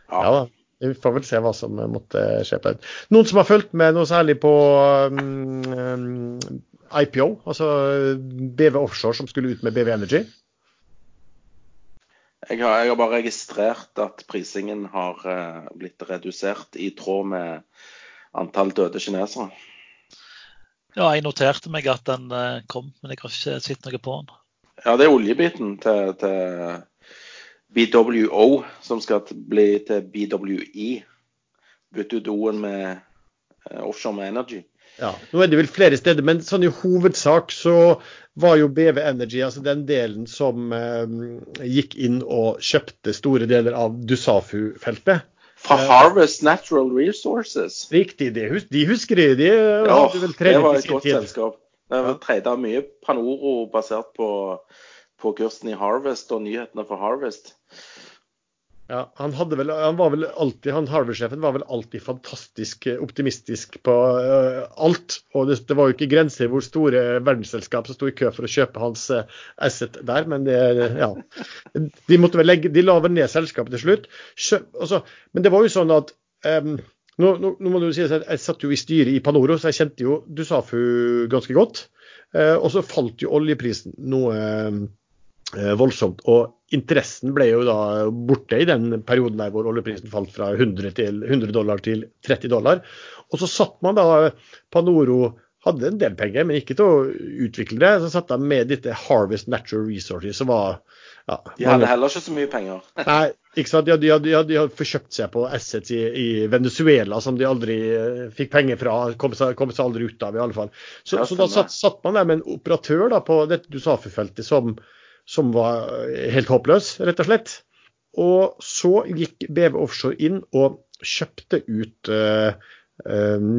Speaker 1: Ja. ja da. Vi får vel se hva som måtte skje på den. Noen som har fulgt med noe særlig på um, um IPO, altså BV Offshore som skulle ut med BV Energy?
Speaker 2: Jeg har, jeg har, bare registrert at prisingen har uh, blitt redusert i tråd med antall døde kinesere.
Speaker 3: Ja, jeg noterte meg at den uh, kom, men jeg har ikke sett noe på den.
Speaker 2: Ja, det er oljebiten til, til BWO som skal bli til BWE. Bytte ut O-en med uh, offshore med energy.
Speaker 1: Ja, Nå er det vel flere steder, men sånn i hovedsak så var jo BV Energy altså den delen som eh, gikk inn og kjøpte store deler av Dusafu-feltet.
Speaker 2: Fra eh, Harvest Natural Resources.
Speaker 1: Riktig, de, hus de husker de. de
Speaker 2: ja, det var et godt selskap. Det var treda mye Panoro basert på, på kursen i Harvest og nyhetene for Harvest.
Speaker 1: Ja, han, vel, han, var vel alltid, han Harvard-sjefen var vel alltid fantastisk eh, optimistisk på uh, alt. Og det, det, var jo ikke grenser hvor store verdensselskap som sto i kø for å kjøpe hans uh, asset der, men det, ja. De, måtte vel legge, de la vel ned selskapet til slutt. Kjøp, altså, men det var jo sånn at um, nå, nå, nå, må du si at Jeg satt jo i styret i Panoro, så jeg kjente jo Dusafu ganske godt. Uh, og så falt jo oljeprisen noe Eh, voldsomt. Og interessen ble jo da borte i den perioden der hvor oljeprisen falt fra 100, til, 100 dollar til 30 dollar. Og så satt man da Panoro hadde en del penger, men ikke til å utvikle det. Så satt de med dette Harvest Natural Resources, som var
Speaker 2: ja, De hadde heller ikke så mye penger.
Speaker 1: nei, ikke sant. De hadde, de, hadde, de, hadde, de hadde, forkjøpt seg på assets i, i, Venezuela som de aldri uh, fikk penger fra. Kom seg, kom seg, aldri ut av, i alle fall. Så, så da satt, satt, man der med en operatør da, på dette Dusafi-feltet som som var helt håpløs, rett og slett. Og så gikk BV Offshore inn og kjøpte ut uh,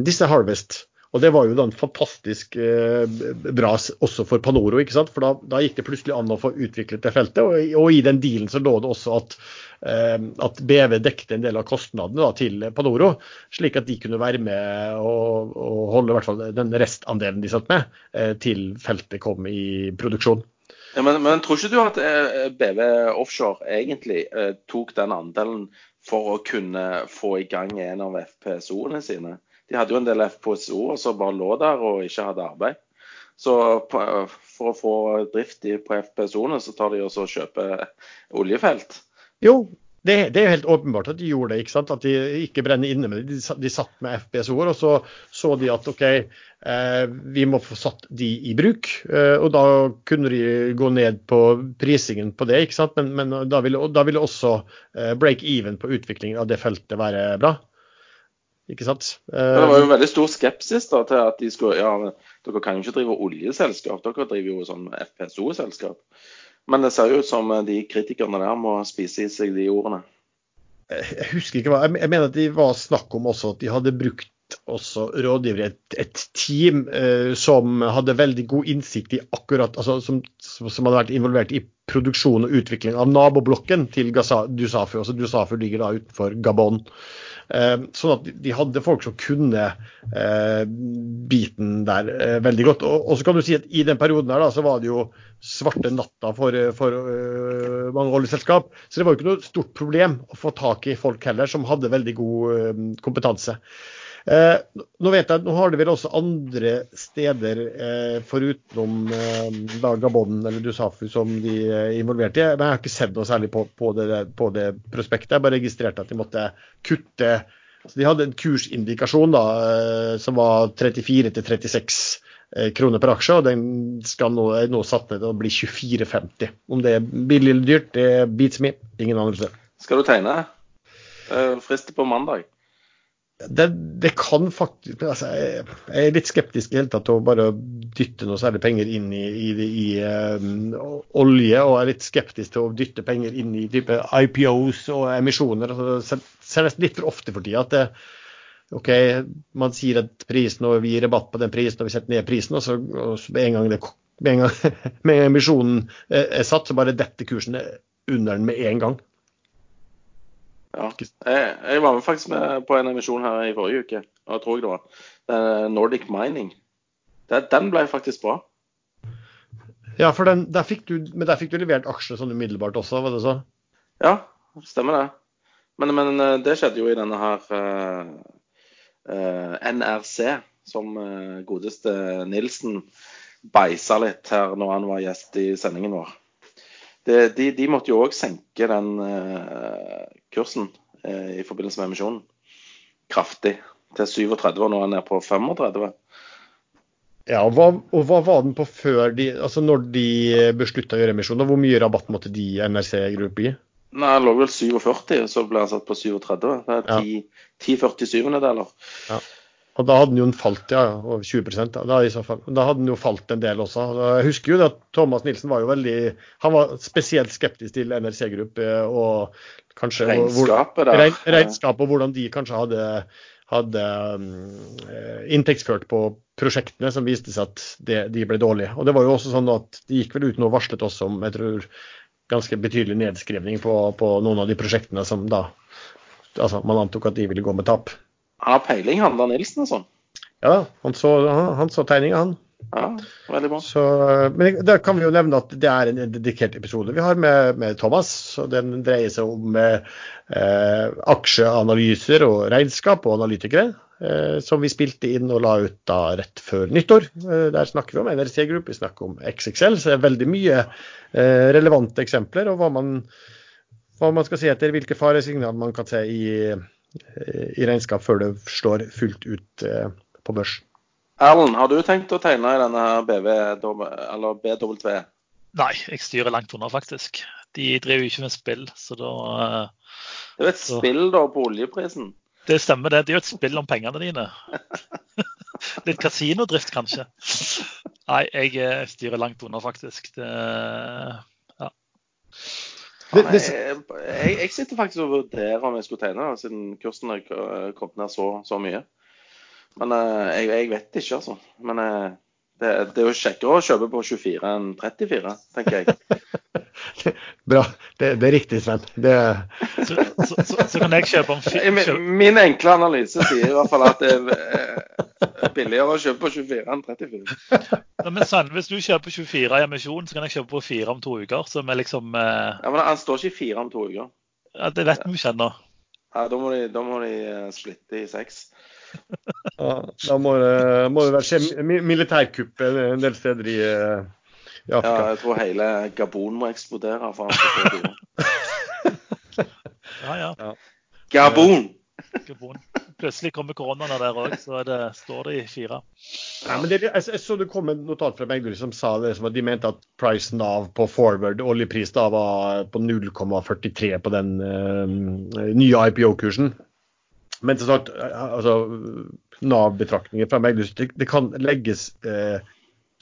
Speaker 1: disse Harvest. Og det var jo da en fantastisk uh, bra også for Panoro, ikke sant? for da, da, gikk det plutselig an å få utviklet det feltet. Og, og i den dealen så lå det også at, at BV dekte en del av kostnadene da, til Panoro, slik at de kunne være med og, og holde i hvert fall den restandelen de satt med, til feltet kom i produksjon.
Speaker 2: Ja, men, men, tror ikke du at eh, BV Offshore egentlig eh, tok den andelen for å kunne få i gang en av FPSO-ene sine? De hadde jo en del FPSO-er som bare lå der og ikke hadde arbeid. Så på, for å få drift på FPSO-ene, så tar de også og kjøper oljefelt.
Speaker 1: Jo, det, det, er helt åpenbart at de gjorde det. ikke sant? At de ikke brenner inne med det. De, de satt med FPSO-er, og så så de at OK, eh, vi må få satt de i bruk. Eh, og da kunne de gå ned på prisingen på det, ikke sant? men, men da, ville, da, ville, også eh, break even på utviklingen av det feltet være bra. Ikke sant?
Speaker 2: Eh, det var jo veldig stor skepsis da, til at de skulle Ja, dere kan jo ikke drive oljeselskap, dere driver jo sånn FPSO-selskap. Men det ser jo ut som de kritikerne der må spise i seg de ordene.
Speaker 1: Jeg husker ikke hva Jeg mener at de var snakk om også at de hadde brukt også rådgivere, et, et team eh, som hadde veldig god innsikt i akkurat altså som, som, hadde vært involvert i produksjon og utvikling av naboblokken til Dusafu. Altså Dusafu ligger da utenfor Gabon. Eh, sånn at de hadde folk som kunne eh, biten der eh, veldig godt. Og, og, så kan du si at i den perioden her da, så var det jo svarte natta for, for uh, mange oljeselskap. Så det var jo ikke noe stort problem å få tak i folk heller som hadde veldig god uh, kompetanse. Eh, nå vet jeg, nå har det vel også andre steder eh, forutenom eh, Gabon eller Dusafu som de er involvert i. Men jeg har ikke sett noe særlig på, på, det, på det, prospektet. Jeg bare registrerte at de måtte kutte Så De hadde en kursindikasjon da, som var 34 til 36 eh, kroner per aksje, og den skal nå, er nå satt ned til å bli 24,50. Om det er billig eller dyrt, det beats me. Ingen anelse.
Speaker 2: Skal du tegne? Eh, Frist på mandag.
Speaker 1: Det, det kan faktisk altså, jeg, er litt skeptisk i hele tatt til å bare dytte noe særlig penger inn i, i, i um, olje, og er litt skeptisk til å dytte penger inn i type IPOs og emisjoner. Altså, ser nesten litt for ofte for tida at det, OK, man sier at prisen, og vi gir rabatt på den prisen, og vi setter ned prisen, og så, og så en gang det med en gang, med en gang emisjonen er satt, så bare detter kursen under den med en gang.
Speaker 2: Ja. Jeg, jeg, var med faktisk med på en emisjon her i forrige uke. og jeg tror jeg det var. Nordic Mining. Den ble faktisk bra.
Speaker 1: Ja, for den, der fikk du, men der fikk du levert aksjer sånn umiddelbart også, var det så?
Speaker 2: Ja, stemmer det. Men, men eh, det skjedde jo i denne her uh, uh, NRC, som godeste Nilsen beisa litt her når han var gjest i sendingen vår det, de, de, måtte jo òg senke den uh, kursen uh, i forbindelse med emisjonen kraftig. Til 37, og nå er den nede på 35.
Speaker 1: Ja, og hva, og hva, var den på før de, altså når de beslutta å gjøre emisjon? Hvor mye rabatt måtte de NRC Group gi?
Speaker 2: Nei, Den lå vel 47, så ble den satt på 37. Det er 10, ja. 10 47-deler. Ja.
Speaker 1: Og da hadde den jo falt, ja, over 20 da, da, i så fall. Da hadde den jo falt en del også. Jeg husker jo at Thomas Nilsen var jo veldig Han var spesielt skeptisk til NRC Gruppe og kanskje
Speaker 2: Regnskapet, da.
Speaker 1: Regn, regnskapet og hvordan de kanskje hadde, hadde um, inntektsført på prosjektene som viste seg at det, de ble dårlige. Og det var jo også sånn at de gikk vel ut og varslet oss om jeg tror, ganske betydelig nedskrivning på, på noen av de prosjektene som da altså Man antok at de ville gå med tap.
Speaker 2: Har peiling, han da Nilsen sånn.
Speaker 1: Ja, han så, han, han så tegninga, han.
Speaker 2: Ja, veldig bra.
Speaker 1: Så, men der kan vi jo nevne at det er en dedikert episode vi har med, med Thomas. og Den dreier seg om eh, aksjeanalyser og regnskap og analytikere. Eh, som vi spilte inn og la ut da rett før nyttår. Eh, der snakker vi om NRC Group, vi snakker om XXL. Så det er veldig mye eh, relevante eksempler. Og hva man, hva man skal si etter, hvilke faresignaler man kan se i i regnskap før det slår fullt ut eh, på børs.
Speaker 2: Erlend, har du tenkt å tegne i denne BV, eller BW?
Speaker 3: Nei, jeg styrer langt unna, faktisk. De driver jo ikke med spill, så da
Speaker 2: eh, Det er jo et så... spill da på oljeprisen?
Speaker 3: Det stemmer, det. Det er jo et spill om pengene dine. Litt kasinodrift, kanskje. Nei, jeg eh, styrer langt unna, faktisk. Det,
Speaker 2: det, jeg, jeg, sitter faktisk og vurderer om jeg skulle tegne, da, siden kursen har kommet ned så, så mye. Men uh, jeg, jeg, vet ikke, altså. Men uh, det, det, er jo kjekkere å kjøpe på 24 enn 34, tenker jeg.
Speaker 1: Bra. Det, det, er riktig, Sven. Det...
Speaker 3: Så, så, så, så, kan jeg kjøpe om
Speaker 2: min, min enkle analyse sier i hvert fall at det er billigere å kjøpe på 24 enn 34.
Speaker 3: Ja, men Sven, Hvis du kjøper 24 i emisjon, så kan jeg kjøpe på 4 om to uker. Som er liksom eh...
Speaker 2: Ja, Men han står ikke i 4 om to uker.
Speaker 3: Ja, Det vet vi ikke ennå.
Speaker 2: Ja, da må de, da må de uh, splitte i seks.
Speaker 1: Ja, da må det, må det være militærkupp en del steder i Afrika
Speaker 2: ja, jeg tror hele Gabon må eksplodere. For
Speaker 3: ja, ja, ja.
Speaker 2: Gabon!
Speaker 3: Gabon. Plutselig kommer koronaen der òg, så det, står det i fire.
Speaker 1: Ja, men det, jeg, jeg, så det kom en notat fra Megler som sa det, som at de mente at price nav på forward oljepris da var på 0,43 på den uh, nye IPO-kursen. Men som sagt, altså, Nav-betraktninger fra meg, det, det, kan legges eh,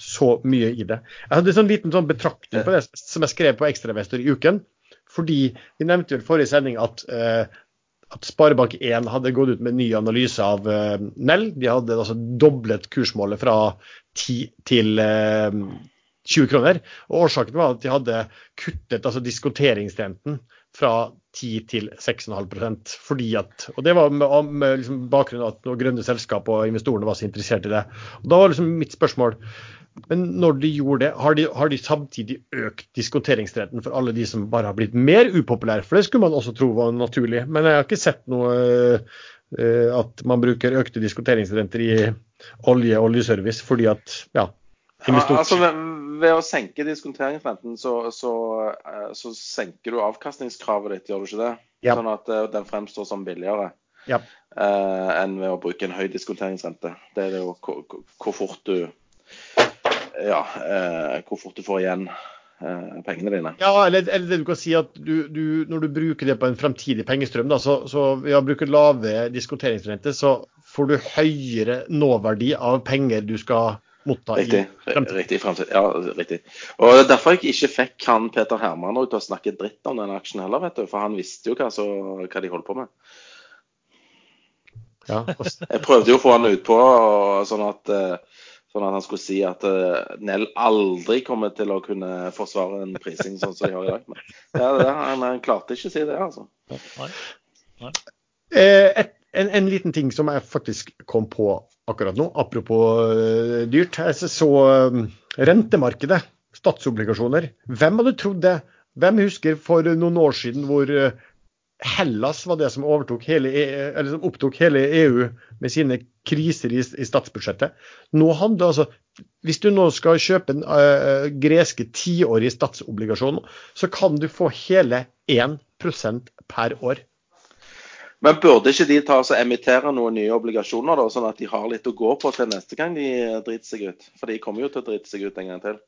Speaker 1: så mye i det. Jeg hadde en sånn liten sånn betraktning på det som jeg skrev på Ekstrainvestor i uken. Fordi vi nevnte jo i forrige sending at, eh, at Sparebank1 hadde gått ut med en ny analyse av eh, Nell. De hadde altså doblet kursmålet fra 10 til eh, 20 kroner. Og Årsaken var at de hadde kuttet altså diskonteringsrenten fra 10 til 6,5% fordi at, Og det var med, med liksom bakgrunn av at grønne selskap og investorene var så interessert i det. Og Da var liksom mitt spørsmål men når de gjorde det, har de, har de samtidig økt diskonteringsrenten for alle de som bare har blitt mer upopulære? For det skulle man også tro var naturlig. Men jeg har ikke sett noe uh, at man bruker økte diskonteringsrenter i olje og oljeservice fordi at ja,
Speaker 2: ja altså ved, ved, å senke diskonteringsrenten, så, så, uh, så, senker du avkastningskravet ditt, gjør du ikke det? Ja. Sånn at uh, den fremstår som billigere. Ja. enn ved å bruke en høy diskonteringsrente. Det er jo hvor, hvor fort du ja, eh, hvor fort du får igjen eh, pengene dine.
Speaker 1: Ja, eller, eller, det du kan si at du, du, når du bruker det på en fremtidig pengestrøm, da, så, så ved å bruke lave diskonteringsrente, så får du høyere nåverdi av penger du skal motta
Speaker 2: Riktig.
Speaker 1: i fremtiden.
Speaker 2: Riktig, fremtid. Ja, riktig. Og Derfor jeg ikke fikk han Peter Herman ut og snakke dritt om den aksjen heller, vet du. For han visste jo hva, så, hva de holdt på med.
Speaker 1: Ja,
Speaker 2: Jeg prøvde jo å få han utpå sånn at eh, Sånn at han skulle si at uh, Nell aldri kommer til å kunne forsvare en prising sånn som de har i dag. Men ja, det, han, han klarte ikke å si det, altså.
Speaker 3: Nei.
Speaker 1: Eh, et, en, en liten ting som jeg faktisk kom på akkurat nå, apropos eh, dyrt. Jeg så eh, rentemarkedet, statsobligasjoner. Hvem hadde trodd det? Hvem husker for noen år siden hvor eh, Hellas var det som, hele, E- som opptok hele EU med sine kriser i, i statsbudsjettet. Nå handler altså, Hvis du nå skal kjøpe en uh, greske tiårig statsobligasjon, så kan du få hele 1% per år.
Speaker 2: Men burde ikke de ta og emittere noen nye obligasjoner, da, sånn at de har litt å gå på til neste gang de driter seg ut? For de kommer jo til å drite seg ut en gang til.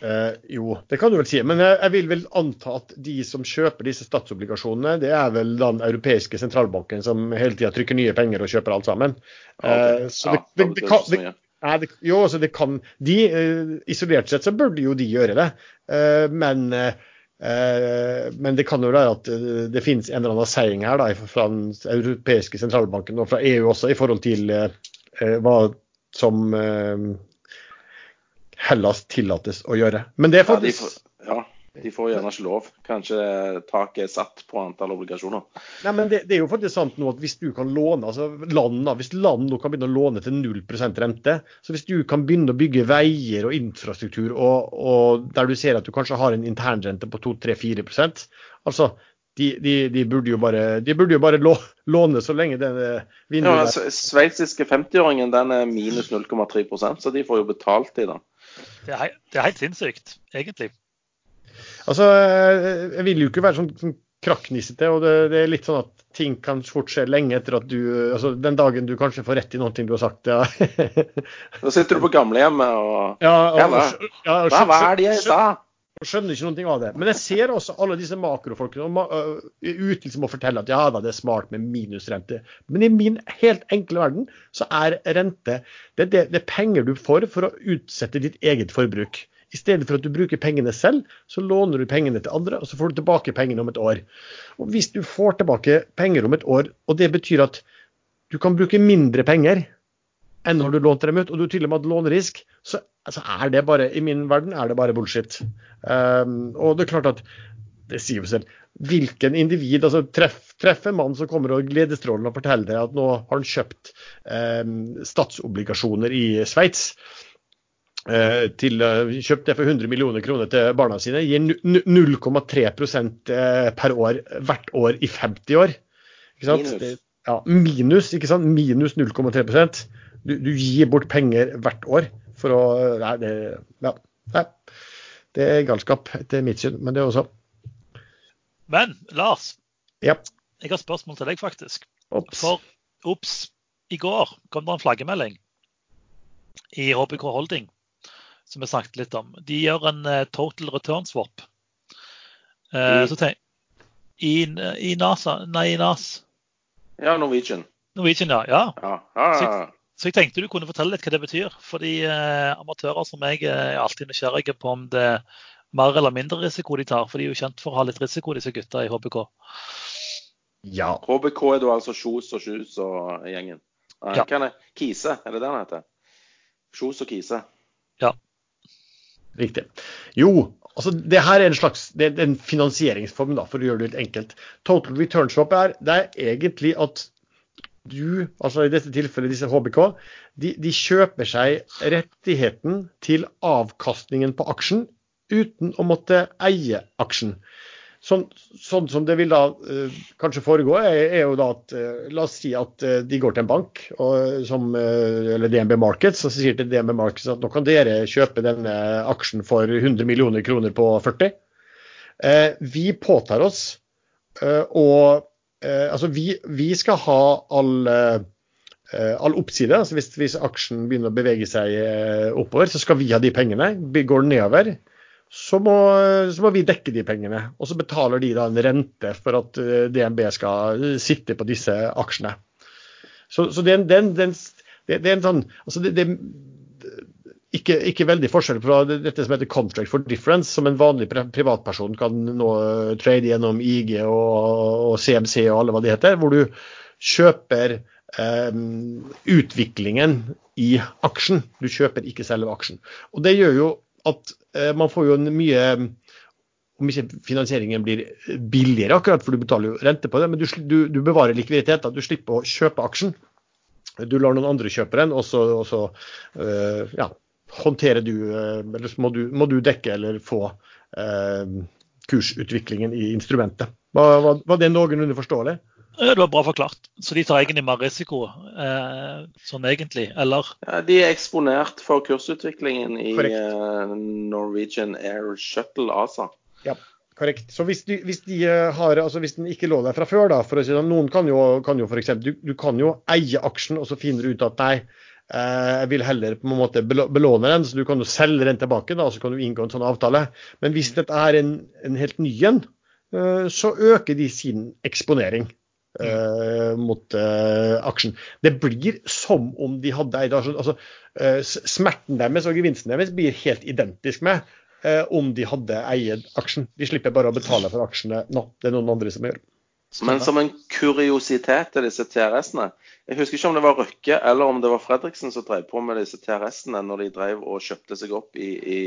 Speaker 1: Eh, jo, det kan du vel si. Men jeg, jeg vil vel anta at de som kjøper disse statsobligasjonene, det er vel den europeiske sentralbanken som hele tida trykker nye penger og kjøper alt sammen. Eh, så
Speaker 2: Ja,
Speaker 1: det, det, det, kan, det, nei, det, jo, altså det kan de, eh, Isolert sett så burde jo de gjøre det. Eh, men, eh, men det kan jo være at eh, det finnes en eller annen seiing her da, fra den europeiske sentralbanken og fra EU også i forhold til eh, eh, hva som eh, Hellas tillates å gjøre. Men det er
Speaker 2: Ja, de
Speaker 1: faktisk
Speaker 2: får, ja, de får gjerne ikke lov. Kanskje taket er satt på antall obligasjoner.
Speaker 1: Nei, men det, det er jo faktisk sant nå at hvis du kan låne, altså land, da, hvis land nå kan begynne å låne til 0 rente, så hvis du kan begynne å bygge veier og infrastruktur og, og der du ser at du kanskje har en internrente på 2-3-4% altså de, de, de burde jo bare, de burde jo bare lå, låne så lenge det
Speaker 2: Ja,
Speaker 1: vinduet
Speaker 2: altså, Sveitsiske 50-åringen den er minus 0,3% så de får jo betalt i den.
Speaker 3: Det er, det er helt sinnssykt, egentlig.
Speaker 1: Altså, jeg vil jo ikke være sånn, sånn krakknissete, og det, det er litt sånn at ting kan fort skje lenge etter at du Altså den dagen du kanskje får rett i noen ting du har sagt, ja.
Speaker 2: Da sitter du på gamlehjemmet og
Speaker 1: ja, og,
Speaker 2: Ja, og,
Speaker 1: ja, og
Speaker 2: Hva
Speaker 1: er
Speaker 2: var det jeg sa?
Speaker 1: skjønner ikke noe av det. Men jeg ser også alle disse makrofolkene ut ma- øh, ute liksom og forteller at ja da, det er smart med minusrente. Men i min helt enkle verden så er rente det, det, det er penger du får for å utsette ditt eget forbruk. I stedet for at du bruker pengene selv, så låner du pengene til andre, og så får du tilbake pengene om et år. Og Hvis du får tilbake penger om et år, og det betyr at du kan bruke mindre penger enn når du lånte dem ut, og du til og med hadde lånerisk, så altså, er det bare, i min verden er det bare bullshit. Um, og det er klart at det sier jo selv. Hvilken individ altså treff, treff en mann som kommer og gledesstrålende og forteller deg at nå har han kjøpt um, statsobligasjoner i Sveits. Eh, til, eh, kjøpt det for 100 millioner kroner til barna sine. Gir nu- nu- 0,3 eh, per år hvert år i 50 år. Ikke sant?
Speaker 2: Minus.
Speaker 1: Det- Ja, minus, ikke sant? Minus 0,3% du, du gir bort penger hvert år for å Nei, det, ja, nei. det er galskap etter mitt syn, men det er også
Speaker 3: Men Lars,
Speaker 1: Ja.
Speaker 3: jeg har spørsmål til deg, faktisk.
Speaker 1: Ops.
Speaker 3: For ops, i går kom det en flaggemelding i HBK Holding som vi snakket litt om. De gjør en eh, total return swap. Uh,
Speaker 2: I-
Speaker 3: så tenk, i, I NASA Nei, i NAS.
Speaker 2: Ja, Norwegian.
Speaker 3: Norwegian, ja. ja.
Speaker 2: Ja, ja, ja.
Speaker 3: Så jeg tenkte du kunne fortelle litt hva det betyr. Fordi eh, amatører som meg eh, er alltid nysgjerrige på om det er mer eller mindre risiko de tar. For de er jo kjent for å ha litt risiko, disse gutta i HBK.
Speaker 1: Ja.
Speaker 2: HBK er da altså Kjos og Kjus og gjengen. Nei,
Speaker 3: Ja.
Speaker 2: Hva er det? Kise, er det det han heter? Kjos og Kise.
Speaker 1: Riktig. Jo, altså det her er en slags det er en finansieringsform, da, for å gjøre det litt enkelt. Total return swap er, det er egentlig at du, altså i dette tilfellet disse HBK, de, de kjøper seg rettigheten til avkastningen på aksjen uten å måtte eie aksjen. Sånn, sånn som det vil da uh, kanskje foregå, er, er jo da at uh, La oss si at uh, de går til en bank, og, som, eller DNB Markets, og så sier til DNB Markets at nå kan dere kjøpe denne aksjen for 100 millioner kroner på 40. Eh, vi påtar oss og Altså, vi, vi skal ha all all oppside. altså hvis, hvis, aksjen begynner å bevege seg oppover, så skal vi ha de pengene. Går den nedover, så må, så må, vi dekke de pengene. Og så betaler de da en rente for at eh, DNB skal sitte på disse aksjene. Så, det, er en, det, det, er en sånn altså det, det ikke, ikke, veldig forskjell fra dette som heter contract for difference, som en vanlig privatperson kan nå trade gjennom IG og, og CMC og alle hva de heter, hvor du kjøper eh, utviklingen i aksjen. Du kjøper ikke selve aksjen. Og Det gjør jo at eh, man får jo en mye om ikke finansieringen blir billigere, akkurat, for du betaler jo rente på det, men du, du, du bevarer likviditet. Du slipper å kjøpe aksjen. Du lar noen andre kjøpe den, og så, og så øh, ja, håndterer du, eh, eller må du, må du dekke eller få eh, kursutviklingen i instrumentet. Var, var, var det noenlunde forståelig?
Speaker 3: Det var bra forklart. Så de tar egentlig mer risiko eh, sånn egentlig, eller?
Speaker 2: Ja, de er eksponert for kursutviklingen i eh, Norwegian Air Shuttle ASA.
Speaker 1: Ja, korrekt. Så hvis, de, hvis, de eh, har, altså hvis den ikke lå der fra før, da, for å si det, sånn, noen kan jo, kan jo for eksempel, du, du kan jo eie aksjen og så finner du ut at nei, Eh, jeg vil heller på en måte belåne den, så du kan jo selge den tilbake. da, og Så kan du inngå en sånn avtale. Men hvis dette er en, en helt ny en, eh, så øker de sin eksponering. Uh, mot uh, aksjen. Det blir som om de hadde eid aksjen. Altså, uh, smerten deres og gevinsten deres blir helt identisk med om de hadde eid aksjen. De slipper bare å betale for aksjene nå. Det er noen andre som gjør.
Speaker 2: Men som en kuriositet til disse TRS-ene Jeg husker ikke om det var Røkke eller om det var Fredriksen som drev på med disse TRS-ene når de drev og kjøpte seg opp i, i,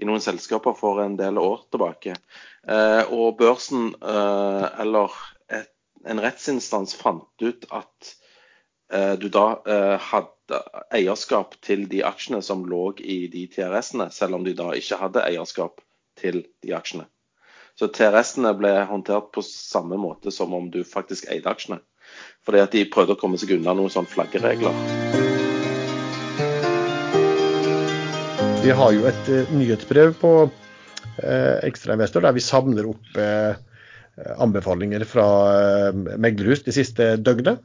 Speaker 2: i noen selskaper for en del år tilbake. Eh, og børsen, eh, eller en rettsinstans, fant ut at eh, du da eh, hadde eierskap til de aksjene som lå i de TRS-ene, selv om de da ikke hadde eierskap til de aksjene. Så TRS-ene ble håndtert på samme måte som om du faktisk eide aksjene. Fordi at de prøvde å komme seg unna noen sånne flaggeregler.
Speaker 1: Vi har jo et uh, nyhetsbrev på uh, Ekstrainvestor der vi samler opp anbefalinger fra uh, meglerhus de siste døgnet.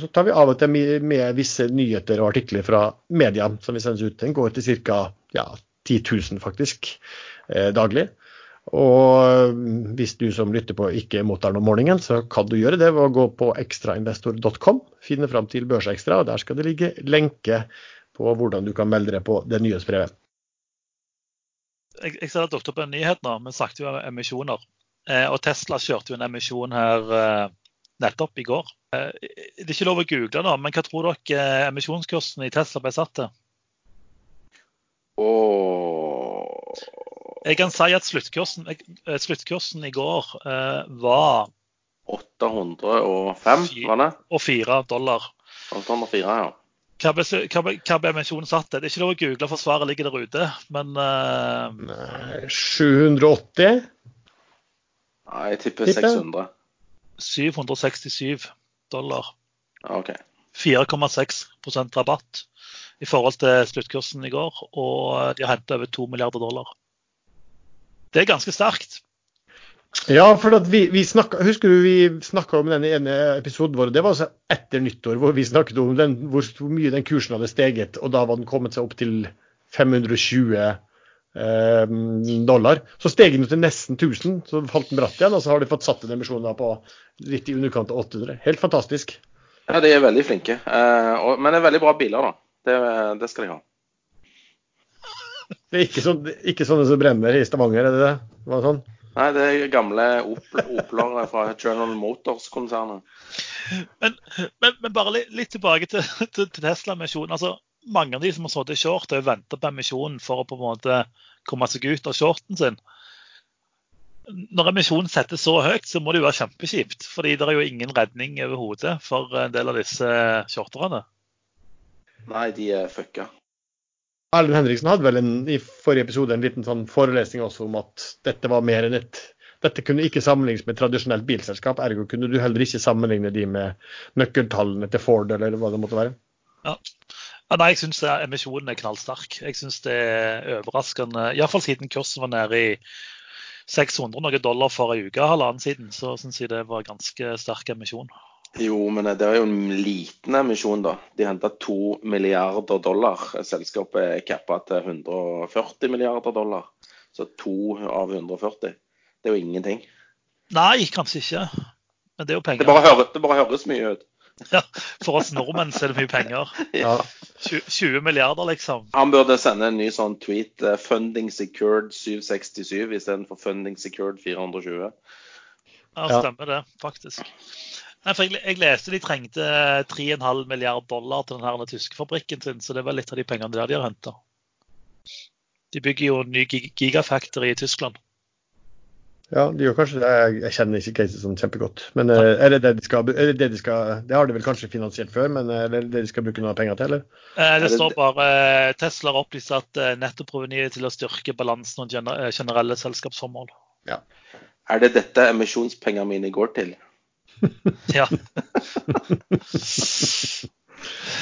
Speaker 1: så tar vi av og til med, visse nyheter og artikler fra media som vi sendes ut. Den går til ca. Ja, 10 000 faktisk daglig. Og hvis du som lytter på ikke mottar noe om morgenen, så kan du gjøre det ved å gå på ekstrainvestor.com, finne fram til Børsekstra, og der skal det ligge lenke på hvordan du kan melde deg på det nyhetsbrevet.
Speaker 3: Jeg, jeg ser opp en nyhet nå. men snakket jo om emisjoner. Eh, og Tesla kjørte jo en emisjon her eh, nettopp i går. Eh, det er ikke lov å google nå, men hva tror dere emisjonskursen i Tesla ble satt til?
Speaker 2: Oh.
Speaker 3: Jeg kan si at sluttkursen, eh, sluttkursen i går eh, var
Speaker 2: 805, var det?
Speaker 3: Og 4 dollar.
Speaker 2: 804, ja.
Speaker 3: Hva ble, emisjonen satt til? Det er ikke lov å google, for svaret ligger der ute. Men uh...
Speaker 1: Nei, 780?
Speaker 2: Nei, jeg tipper 600.
Speaker 3: 767 dollar.
Speaker 2: Ok.
Speaker 3: 4,6% rabatt i forhold til sluttkursen i går. Og de har henta over 2 milliarder dollar. Det er ganske sterkt.
Speaker 1: Ja, for vi, vi snakket, husker du vi snakka om den ene episoden vår. Det var altså etter nyttår, hvor vi snakket om den, hvor, mye den kursen hadde steget. Og da var den kommet seg opp til 520 eh, dollar. Så steg den til nesten 1000, så falt den bratt igjen. Og så har de fått satt en emisjon på litt i underkant av 800. Helt fantastisk.
Speaker 2: Ja, de er veldig flinke. Eh, og, men det er veldig bra biler, da. Det, det skal de ha.
Speaker 1: Det er ikke, sånn, ikke sånne som brenner i Stavanger, er det det? Var det sånn?
Speaker 2: Nei, det er gamle Opler fra General Motors-konsernet.
Speaker 3: Men, men, men, bare litt, litt tilbake til, til, til Tesla-misjonen. Altså, mange av de som har sittet i short, har venta på emisjonen for å på en måte komme seg ut av shorten sin. Når emisjonen settes så høyt, så må det jo være kjempekjipt. fordi det er jo ingen redning overhodet for en del av disse shorterne.
Speaker 2: Nei, de er fucka.
Speaker 1: Erlend Henriksen hadde vel en, i forrige episode en liten sånn forelesning også om at dette var mer enn et dette kunne ikke sammenlignes med tradisjonelt bilselskap. Ergo kunne du heller ikke sammenligne de med nøkkeltallene til Ford eller hva det måtte være.
Speaker 3: Ja. Ja, nei, Jeg syns emisjonen er knallsterk. Jeg syns det er overraskende. Iallfall siden kursen var nede i 600 noen dollar for en uke, halvannen siden, så syns jeg det var ganske sterk emisjon.
Speaker 2: Jo, men det er jo en liten emisjon, da. De henta to milliarder dollar. Selskapet er cappa til 140 milliarder dollar. Så to av 140. Det er jo ingenting.
Speaker 3: Nei, kanskje ikke. Men det er jo penger.
Speaker 2: Det bare, høres, det bare høres mye ut.
Speaker 3: Ja, For oss nordmenn så er det mye penger.
Speaker 1: Ja.
Speaker 3: 20, 20 milliarder, liksom.
Speaker 2: Han burde sende en ny sånn tweet. eh, 'Funding secured 767' istedenfor 'Funding secured 420'.
Speaker 3: Ja,
Speaker 1: Ja.
Speaker 3: stemmer det, faktisk. Nei, for jeg, jeg leste de trengte 3,5 milliard dollar til den her tyske fabrikken sin, så det var litt av de pengene der de har henta. De bygger jo en ny gigafactory i Tyskland.
Speaker 1: Ja, de gjør kanskje det. Jeg- kjenner ikke caset sånn kjempegodt. Men eh, er det det de skal, er det, det de skal Det har de vel kanskje finansiert før, men eh, er det det de skal bruke noe penger til, eller?
Speaker 3: Eh, det står bare Tesla har opplyst at nettoprovenyet til å styrke balansen og gener generelle selskapsformål. Ja.
Speaker 2: Er det dette emisjonspengene mine går til?
Speaker 3: Ja.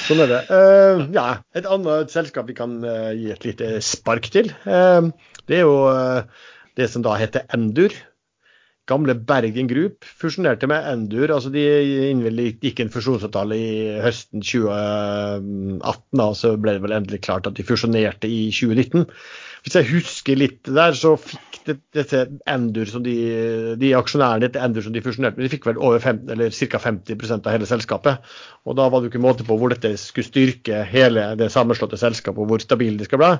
Speaker 1: Sånn er det. Uh, ja, et annet selskap vi kan uh, gi et lite spark til, uh, det er jo det som da heter Endur. Gamle Bergen Group fusjonerte med Endur. altså De gikk en fusjonsavtale i høsten 2018, da, så ble det vel endelig klart at de fusjonerte i 2019. Hvis jeg husker litt der, så fikk det, dette Endur som de, de aksjonærene til Endur som de fusjonerte med, de fikk vel over 50, eller ca. 50% av hele selskapet. Og da var det jo ikke måte på hvor dette skulle styrke hele det sammenslåtte selskapet, og hvor stabile de skal bli.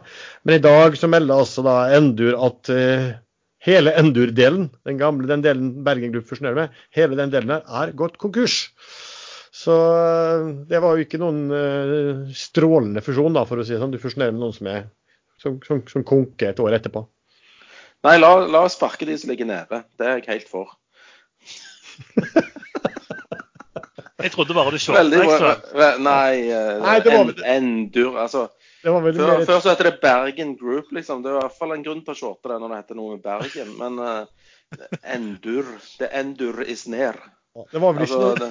Speaker 1: Men i dag så melder altså da Endur at eh, hele Endur-delen, den gamle den delen Bergen Group fusjonerer med, hele den delen her er gått konkurs. Så eh, det var jo ikke noen eh, strålende fusjon, da, for å si det sånn. Du fusjonerer med noen som, er, som, som, som konker et år etterpå.
Speaker 2: Nei, la, la oss sparke de som ligger nede. Det er jeg helt for.
Speaker 3: Jeg trodde bare du
Speaker 2: så.
Speaker 3: Ekstra.
Speaker 2: Nei, eh,
Speaker 1: Nei, det var-
Speaker 2: en- Endur Altså,
Speaker 1: Det var
Speaker 2: før, før så heter det Bergen Group, liksom. Det er i hvert fall en grunn til å shorte det når det heter noe med Bergen. Men uh, Endur The Endur is near.
Speaker 1: Det var vel ikke
Speaker 2: Altså,
Speaker 1: noe
Speaker 2: det,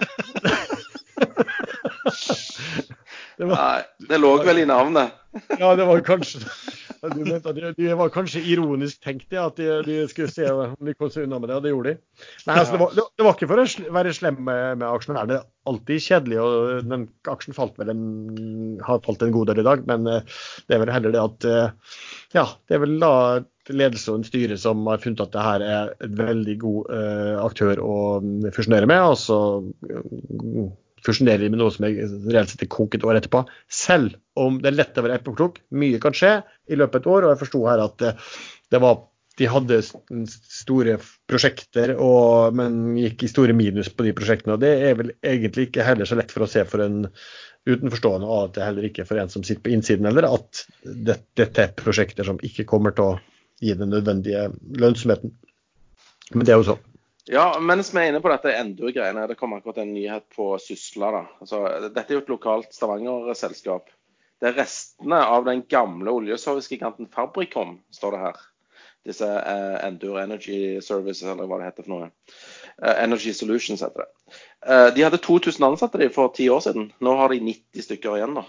Speaker 1: det var,
Speaker 2: nei, det lå vel i navnet.
Speaker 1: Ja, det var kanskje du mente at de, de var kanskje ironisk tenkt, ja, at de, de skulle se om de kom seg unna med det, og det gjorde de. Nei, altså, det, var, det, det var ikke for å være slem med, med aksjonærene. Det er alltid kjedelig, og den aksjen falt vel en, har falt en god del i dag. Men eh, det er vel heller det at eh, ja, det er vel da ledelse og en styre som har funnet at det her er et veldig god uh, aktør å fusjonere med. og så fusjonerer med noe som er reelt sett er konk et år etterpå. Selv om det er lett å være etterpåklok. Mye kan skje i løpet av et år. Og jeg forsto her at eh, var de hadde store prosjekter, og, men gikk i store minus på de prosjektene. og Det er vel egentlig ikke heller så lett for å se for en utenforstående, og at det heller ikke for en som sitter på innsiden heller, at det, dette er prosjekter som ikke kommer til å gi den nødvendige lønnsomheten. Men det er jo så.
Speaker 2: Ja, mens vi er inne på dette Endur-greiene, det kom akkurat en nyhet på Sysla. da. Altså, dette er jo et lokalt Stavanger-selskap. Det er restene av den gamle oljeservicegiganten Fabricom, står det her. Disse eh, Endur Energy Services, eller hva det heter for noe. Eh, Energy Solutions heter det. Eh, de hadde 2000 ansatte de for ti år siden. Nå har de 90 stykker igjen, da.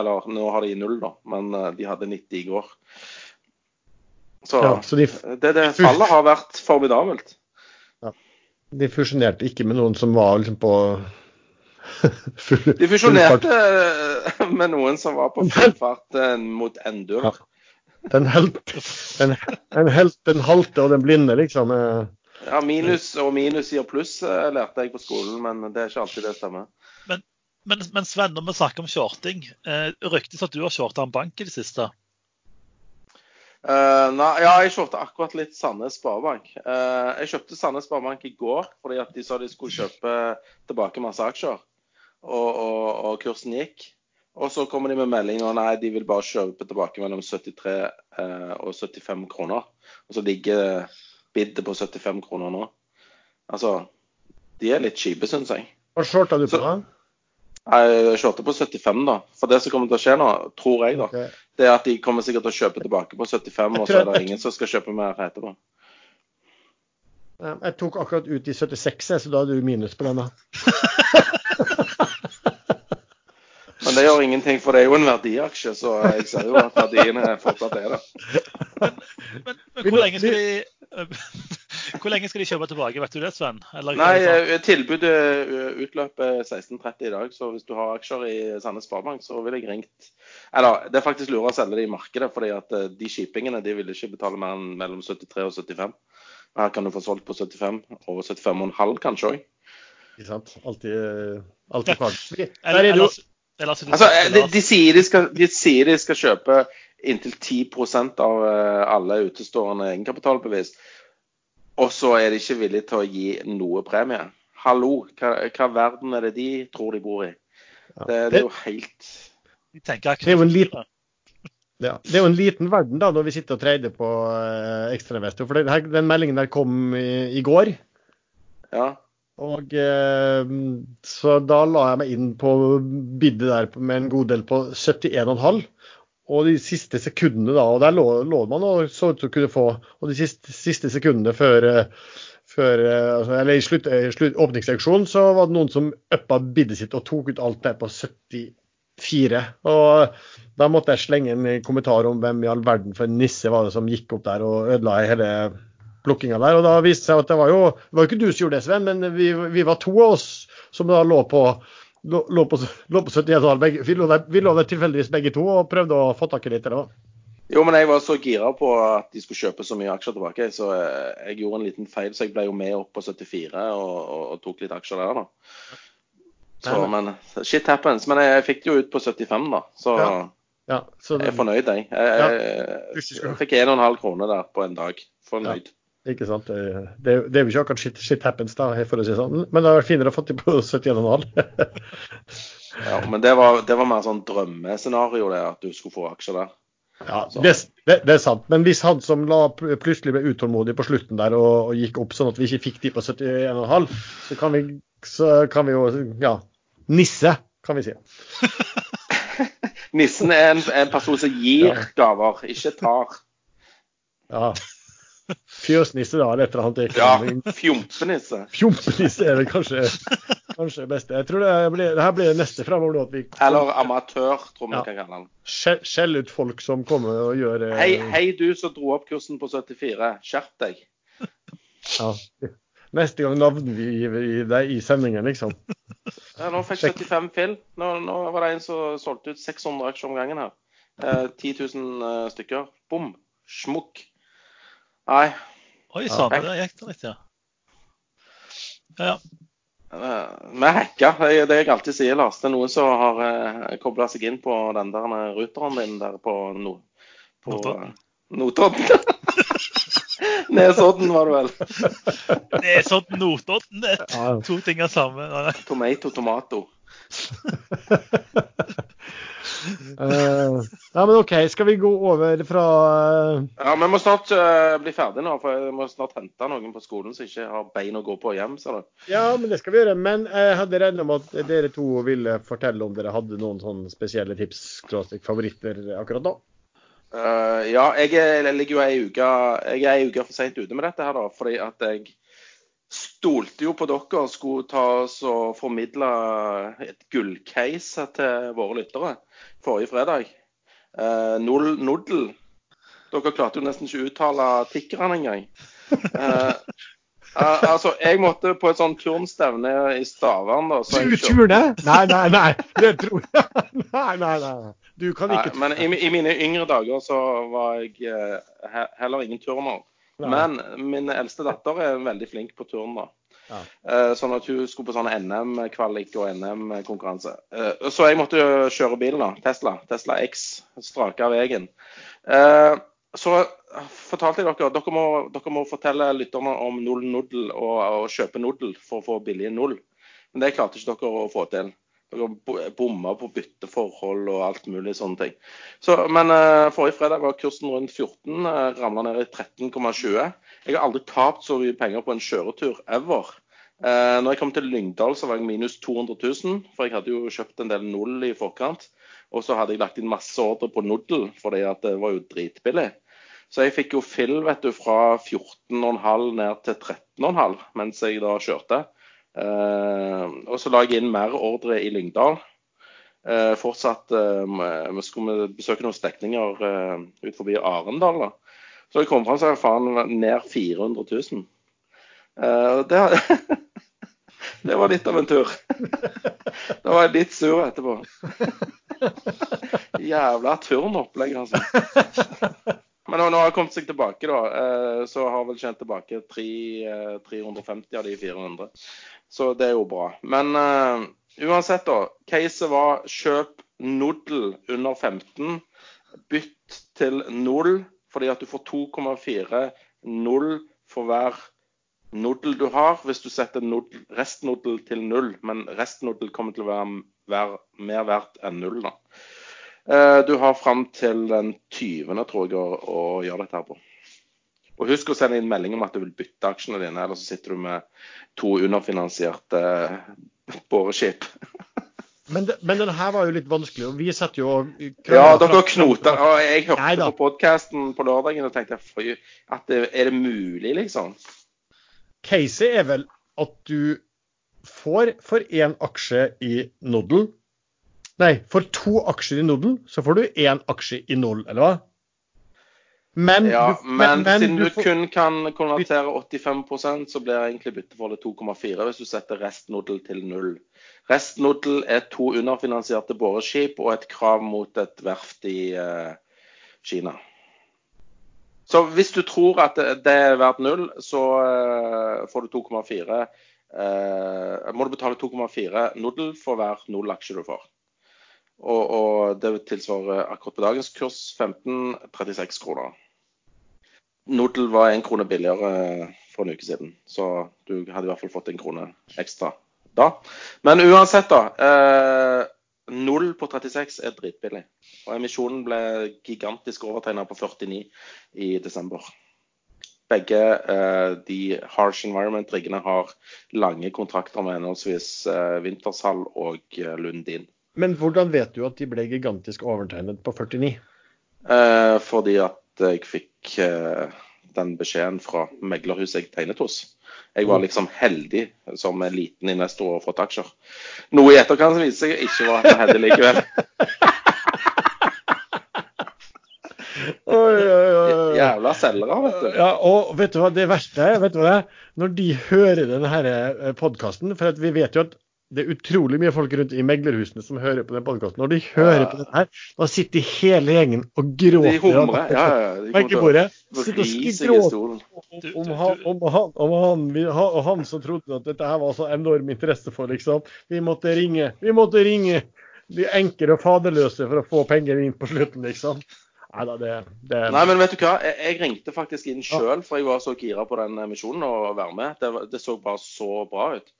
Speaker 2: Eller nå har de null, da, men eh, de hadde 90 i går. Så,
Speaker 1: Ja, så de,
Speaker 2: det, det fallet har vært formidabelt.
Speaker 1: De fusjonerte ikke med noen som var liksom på full,
Speaker 2: De fusjonerte med noen som var på full fart eh, mot Endur.
Speaker 1: Ja. Den helte, den, den, helt, den halte og den blinde, liksom. eh.
Speaker 2: Ja, minus og minus gir pluss, eh, lærte jeg på skolen, men det er ikke alltid det stemmer.
Speaker 3: Men, men Sven, når vi snakker om shorting, eh, ryktes at du har shorta en bank i det siste.
Speaker 2: Eh, nei, ja, jeg kjøpte akkurat litt Sandnes Sparebank. Uh, jeg kjøpte Sandnes Sparebank i går fordi at de sa de skulle kjøpe tilbake masse aksjer. Og, og, og kursen gikk. Og så kommer de med melding og nei, de vil bare kjøpe tilbake mellom 73 uh, og 75 kroner. Og så ligger bidet på 75 kroner nå. Altså, de er litt kjipe, syns jeg.
Speaker 1: Hva shorta du på da?
Speaker 2: Jeg kjørte på 75, da. For det som kommer til å skje nå, tror jeg, da,
Speaker 1: Ok.
Speaker 2: Det er at de kommer sikkert til å kjøpe tilbake på 75, og så er det ingen som skal kjøpe mer etterpå.
Speaker 1: Jeg tok akkurat ut i 76, så da hadde du minus på den. da.
Speaker 2: Men det gjør ingenting, for det er jo en verdiaksje, så jeg ser jo at verdiene fortsatt er der.
Speaker 3: Men, men hvor, lenge skal de, hvor lenge skal de kjøpe tilbake? Vet du det, Sven? Eller,
Speaker 2: Nei,
Speaker 3: det
Speaker 2: eh, tilbudet eh, utløper 16.30 i dag, så hvis du har aksjer i Sandnes Sparebank, så vil jeg ringt Eller det er faktisk lurere å selge det i markedet, fordi at eh, de shippingene de vil ikke betale mer enn mellom 73 og 75. Her kan du få solgt på 75 og 75,5 kanskje òg.
Speaker 1: Ikke sant? Alltid, alltid. Der er
Speaker 3: ellers er det
Speaker 2: Altså, de, de, sier de, skal, de sier de skal kjøpe inntil 10% av alle utestående egenkapitalbevis. Og så er de ikke villige til å gi noe premie. Hallo, hva, hva verden er det de tror de bor i? Det, det er jo helt
Speaker 3: De tenker
Speaker 1: Det er jo en liten- Ja, det er jo en liten verden da, når vi sitter og trader på eh, ekstrainvestor. For den, her, den meldingen der kom i, i går.
Speaker 2: Ja.
Speaker 1: Og eh, Så da la jeg meg inn på bidet der med en god del på 71,5. Og de siste sekundene da, og der lå, lå man og så ut til å kunne få Og de siste, siste sekundene før, eh, før eh, altså, eller i slutt, eh, slutt, åpningsseksjonen så var det noen som uppa bidet sitt og tok ut alt ned på 74. Og da måtte jeg slenge en kommentar om hvem i all verden for en nisse var det som gikk opp der og ødela hele plukkinga der. Og da viste det seg at det var jo det var ikke du som gjorde det, Sven, men vi, vi var to av oss som da lå på lå, lå på, lå på 71 begge, vi lå der, vi lå der tilfeldigvis begge to og prøvde å få tak i litt. Eller hva?
Speaker 2: Jo, men jeg var så gira på at de skulle kjøpe så mye aksjer tilbake, så eh, jeg gjorde en liten feil. Så jeg ble jo med opp på 74 og, og, og tok litt aksjer der, da. Så, men shit happens. Men jeg fikk det jo ut på 75, da. Så
Speaker 1: Ja. Ja, så,
Speaker 2: jeg er fornøyd, jeg. Jeg, jeg, jeg fikk 1,5 kroner der på en dag. Fornøyd.
Speaker 1: Ikke sant? Det, det, det er jo ikke akkurat shit, shit happens, da, for å si sånn. Men det hadde vært finere å få dem på 71,5.
Speaker 2: Ja, men det var, det var mer sånn drømmescenario, det, at du skulle få aksjer der.
Speaker 1: Ja, det, det, det er sant. Men hvis han som la, plutselig ble utålmodig på slutten der og, og gikk opp sånn at vi ikke fikk de på 71,5, så kan vi, så kan vi jo Ja. Nisse, kan vi si.
Speaker 2: Nissen er en, en person som gir
Speaker 1: Ja.
Speaker 2: gaver, ikke tar.
Speaker 1: Ja. Fjøsnisse, da, eller et eller annet.
Speaker 2: Ja, fjompenisse.
Speaker 1: Fjompenisse er vel kanskje, kanskje det beste. Jeg tror det, blir, det her blir det neste fremover nå. Vi
Speaker 2: Eller amatør, tror vi
Speaker 1: Ja.
Speaker 2: kan kalle den.
Speaker 1: Skjell ut folk som kommer og gjør eh,
Speaker 2: Hei, hei du som dro opp kursen på 74. Skjerp deg.
Speaker 1: Ja. Neste gang navner vi i- deg i sendingen, liksom.
Speaker 2: Ja, nå fikk
Speaker 1: Sjekk.
Speaker 2: 75 fill. Nå, nå var det en som solgte ut 600 aksjer om gangen her. Eh, 10 000 eh, stykker. Bom. Smukk. Nei.
Speaker 3: Oi sann,
Speaker 2: Ja.
Speaker 3: der gikk det litt, ja. Ja, ja.
Speaker 2: eh, Vi hacka. Det er det jeg alltid sier, Lars. Det er noen som har eh, kobla seg inn på den der ruteren din der på, no, på
Speaker 3: Notodden.
Speaker 2: Nesodden var det vel.
Speaker 3: Nesodden, Notodden, det to ting er samme.
Speaker 2: Tomato, tomato.
Speaker 1: Eh, ja, men OK, skal vi gå over fra uh...
Speaker 2: Ja, Vi må snart uh, bli ferdig nå, for jeg må snart hente noen på skolen som ikke har bein å gå på hjem. Så.
Speaker 1: Ja, men det skal vi gjøre. Men jeg hadde regna med at dere to ville fortelle om dere hadde noen sånne spesielle tips, favoritter akkurat nå.
Speaker 2: Ja, jeg, jeg ligger jo ei uke Jeg er ei uke for seint ute med dette her, da. Fordi at jeg stolte jo på dere og skulle ta oss og formidle et gullcase til våre lyttere forrige fredag. Uh, Nodel. Dere klarte jo nesten ikke å uttale tikkeren engang. Eh, eh, altså, jeg måtte på et sånn turnstevne i da. Så du
Speaker 1: Turne? Nei, nei, nei. Det tror jeg Nei, nei, nei. Du kan ikke
Speaker 2: men i, i mine yngre dager så var jeg eh, heller ingen turner.
Speaker 1: Nei.
Speaker 2: Men min eldste datter er veldig flink på turn. da.
Speaker 1: Ja.
Speaker 2: Eh, sånn at hun skulle på sånn NM-kvalik og NM-konkurranse. Eh, så jeg måtte jo kjøre bilen, da. Tesla. Tesla X. Strake av veien. Eh, så fortalte jeg dere dere må, dere må fortelle lytterne om null nodel og, og kjøpe nodel for å få billige null. Men det klarte ikke dere å få til. Bomma på bytteforhold og alt mulig sånne ting. Så, men uh, forrige fredag var kursen rundt 14, uh, ramla ned i 13,20. Jeg har aldri tapt så mye penger på en kjøretur ever. Uh, når jeg kom til Lyngdal, så var jeg minus 200 000, for jeg hadde jo kjøpt en del null i forkant. Og så hadde jeg lagt inn masse ordre på Nodel, fordi at det var jo dritbillig. Så jeg fikk jo fill vet du, fra 14,5 ned til 13,5 mens jeg da kjørte. Eh, og så la jeg inn mer ordre i Lyngdal. Eh, fortsatt eh, vi skulle besøke noen stekninger eh, ut forbi Arendal. da. Så jeg kom fram så jeg faen ned 400 000. Eh, det, det var litt av en tur. Da var jeg litt sur etterpå. Jævla turnopplegg, altså. Men nå, har han kommet seg tilbake, da. eh, Så har vel tjent tilbake tre, eh, 350 av de 400. Så det er jo bra. Men eh, uansett, da. Caset var kjøp Nodel under 15. Bytt til 0, fordi at du får 2,4 null for hver nodel du har, hvis du setter nodel, restnodel til 0. Men restnodel kommer til å være, mer verdt enn 0, da. Eh, Du har fram til den 20., tror jeg, å, å gjøre dette her på. Og husk å sende inn melding om at du vil bytte aksjene dine, eller så sitter du med to underfinansierte boreskip.
Speaker 1: Men, men den her var jo litt vanskelig, og vi setter jo
Speaker 2: Ja, dere knoter. Og jeg hørte
Speaker 1: Neida.
Speaker 2: på podkasten på lørdagen og tenkte at det, er det mulig, liksom?
Speaker 1: Caset er vel at du får for én aksje i Nodel Nei, for to aksjer i Nodel, så får du én aksje i Null, eller hva? Men,
Speaker 2: Ja,
Speaker 1: du,
Speaker 2: men, siden du
Speaker 1: får-
Speaker 2: kun kan konvertere 85% så blir egentlig bytteforholdet 2,4 hvis du setter restnodel til null. Restnodel er to underfinansierte boreskip og et krav mot et verft i uh, Kina. Så hvis du tror at det, det er verdt null, så uh, får du 2,4 Uh, Må du betale 2,4 nodel for hver null aksje du får. Og, og det tilsvarer akkurat på dagens kurs 15,36 kroner. Nodel var en krone billigere for en uke siden, så du hadde i hvert fall fått en krone ekstra da. Men uansett, da. Eh, på 36 er dritbillig. Og emisjonen ble gigantisk overtegna på 49 i desember. Begge eh, de Harsh Environment-riggene har lange kontrakter med henholdsvis eh, Wintershall og eh, Lundin.
Speaker 1: Men hvordan vet du at de ble gigantisk overtegnet på 49?
Speaker 2: Eh, fordi at jeg fikk eh, den beskjeden fra meglerhuset jeg tegnet hos. Jeg var liksom heldig som en liten investor og fått aksjer. Noe i etterkant viste seg ikke var heldig likevel.
Speaker 1: Oi, oi, oi.
Speaker 2: Jævla selgere, vet du.
Speaker 1: Ja, og vet du hva det verste er? Vet du hva det er? Når de hører denne podkasten, for vi vet jo at det er utrolig mye folk rundt i meglerhusene som hører på den podkasten. Når de hører
Speaker 2: Ja.
Speaker 1: på den her, da sitter hele gjengen og
Speaker 2: De
Speaker 1: gråter.
Speaker 2: humrer. Ja, ja. De kommer til å seg i stolen.
Speaker 1: Om, han, om, han, om han, han, og han som trodde at dette her var så enorm interesse for, liksom. Vi måtte ringe. Vi måtte ringe de enkle og faderløse for å få penger inn på slutten, liksom. Neida, det, det
Speaker 2: Nei, men vet du hva? Jeg, jeg ringte faktisk inn sjøl, for jeg var så gira på den emisjonen å være med. Det, det så bare så bra ut.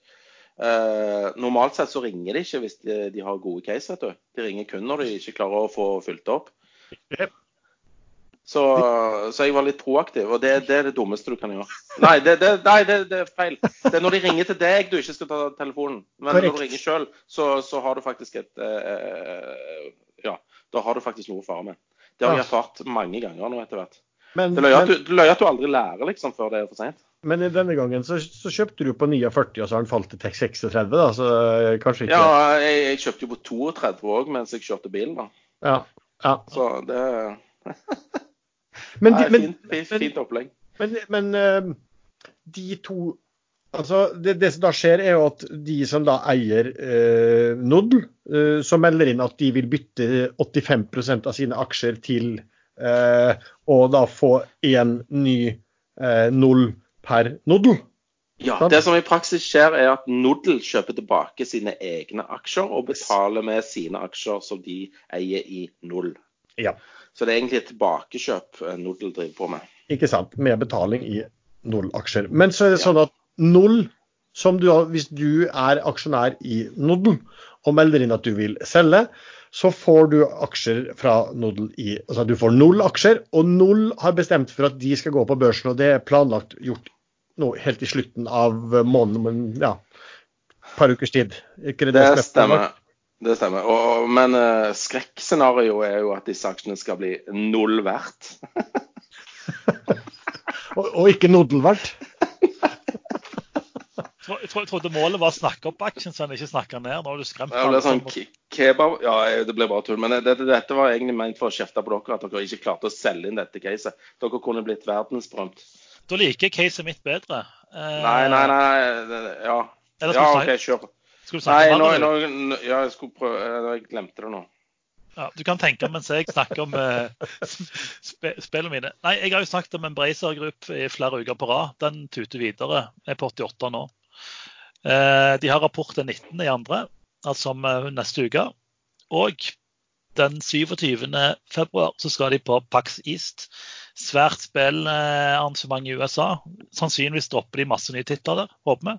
Speaker 2: Eh, normalt sett så ringer de ikke hvis de, de har gode case, vet du. De ringer kun når de ikke klarer å få fylt opp. Så, så jeg var litt proaktiv, og det, det er det dummeste du kan gjøre. Nei, det, det, nei det, det er feil. Det er når de ringer til deg du ikke skal ta telefonen. Men når du ringer sjøl, så, så har du faktisk et eh, Ja, da har du faktisk noe å fare med. Det har jeg erfart mange ganger nå etter hvert.
Speaker 1: men,
Speaker 2: Det løy at, at du aldri lærer liksom før det er for seint.
Speaker 1: Men i denne gangen så, så kjøpte du på 49, og så har den falt til 36, da. Så eh, kanskje ikke
Speaker 2: Ja, jeg, jeg kjøpte jo på 32 òg mens jeg kjørte bilen. da.
Speaker 1: Ja. ja.
Speaker 2: Så det
Speaker 1: Men, de, men,
Speaker 2: fint, fint, opplegg.
Speaker 1: Men, men eh, de to Altså, det, det som da skjer, er jo at de som da eier eh, Nodel, eh, som melder inn at de vil bytte 85% av sine aksjer til eh, å da få én ny eh, null per Nodel.
Speaker 2: Ja. Det som i praksis skjer, er at Nodel kjøper tilbake sine egne aksjer og betaler med sine aksjer som de eier i null.
Speaker 1: Ja.
Speaker 2: Så det er egentlig et tilbakekjøp eh, Nodel driver på med.
Speaker 1: Ikke sant? Med betaling i Null-aksjer. Men så er det sånn at Null, som du, hvis du er aksjonær i Nodel og melder inn at du vil selge, så får du aksjer fra Nodel i Altså du får null aksjer, og Null har bestemt for at de skal gå på børsen, og det er planlagt gjort nå helt i slutten av måneden, men ja, par ukers tid. Ikke det,
Speaker 2: Det
Speaker 1: er
Speaker 2: stemmer. Det stemmer. Og, men uh, skrekkscenarioet er jo at disse aksjene skal bli null verdt.
Speaker 1: Og, og ikke Nodel verdt.
Speaker 3: Jeg tro- tro- trodde målet var å snakke opp aksjen, så han ikke snakker ned. Nå har du skremt
Speaker 2: Det sånn kebab Ja, det ble bare tull. Men det, det, dette var egentlig ment for å kjefte på dere, at dere ikke klarte å selge inn dette caset. Dere kunne blitt verdensberømt.
Speaker 3: Da liker jeg caset mitt bedre. Eh,
Speaker 2: Nei, nei, nei. Ja.
Speaker 3: Eller
Speaker 2: Ja, OK, kjør.
Speaker 3: du
Speaker 2: Nei, nå, nå, ja, jeg skulle prøve eh, Jeg glemte det nå.
Speaker 3: Ja, du kan tenke mens jeg snakker om eh, sp spillene mine. Nei, Jeg har jo snakket om Embracer Group i flere uker på rad. Den tuter videre. Er på 88 nå. Eh, de har rapport den 19. i andre, altså om eh, neste uke. Og den 27. februar så skal de på Pax East. Svært spillarrangement i USA. Sannsynligvis dropper de masse nye titler der, håper vi.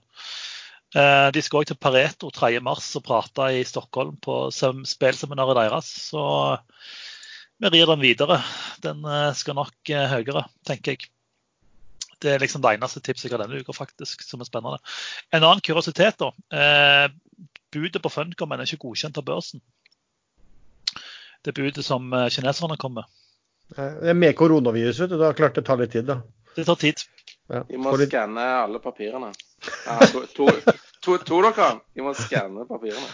Speaker 3: Eh, De skal òg til Pareto 3. mars og prate i Stockholm på sem- spillseminaret deres. Så vi rir den videre. Den eh, skal nok eh, høyere, tenker jeg. Det er liksom det eneste tipset jeg har denne uka, faktisk, som er spennende. En annen kuriositet, da. Eh, budet på Funcom er ikke godkjent av børsen. Det budet som eh, kineserne kom med.
Speaker 1: Eh, Det er med koronavirus, vet du. Da klart det tar litt tid, da.
Speaker 3: Det tar tid.
Speaker 1: Ja.
Speaker 2: De må
Speaker 1: litt-
Speaker 2: skanne alle papirene. Ja, to, to, to, to dere, de må skanne papirene.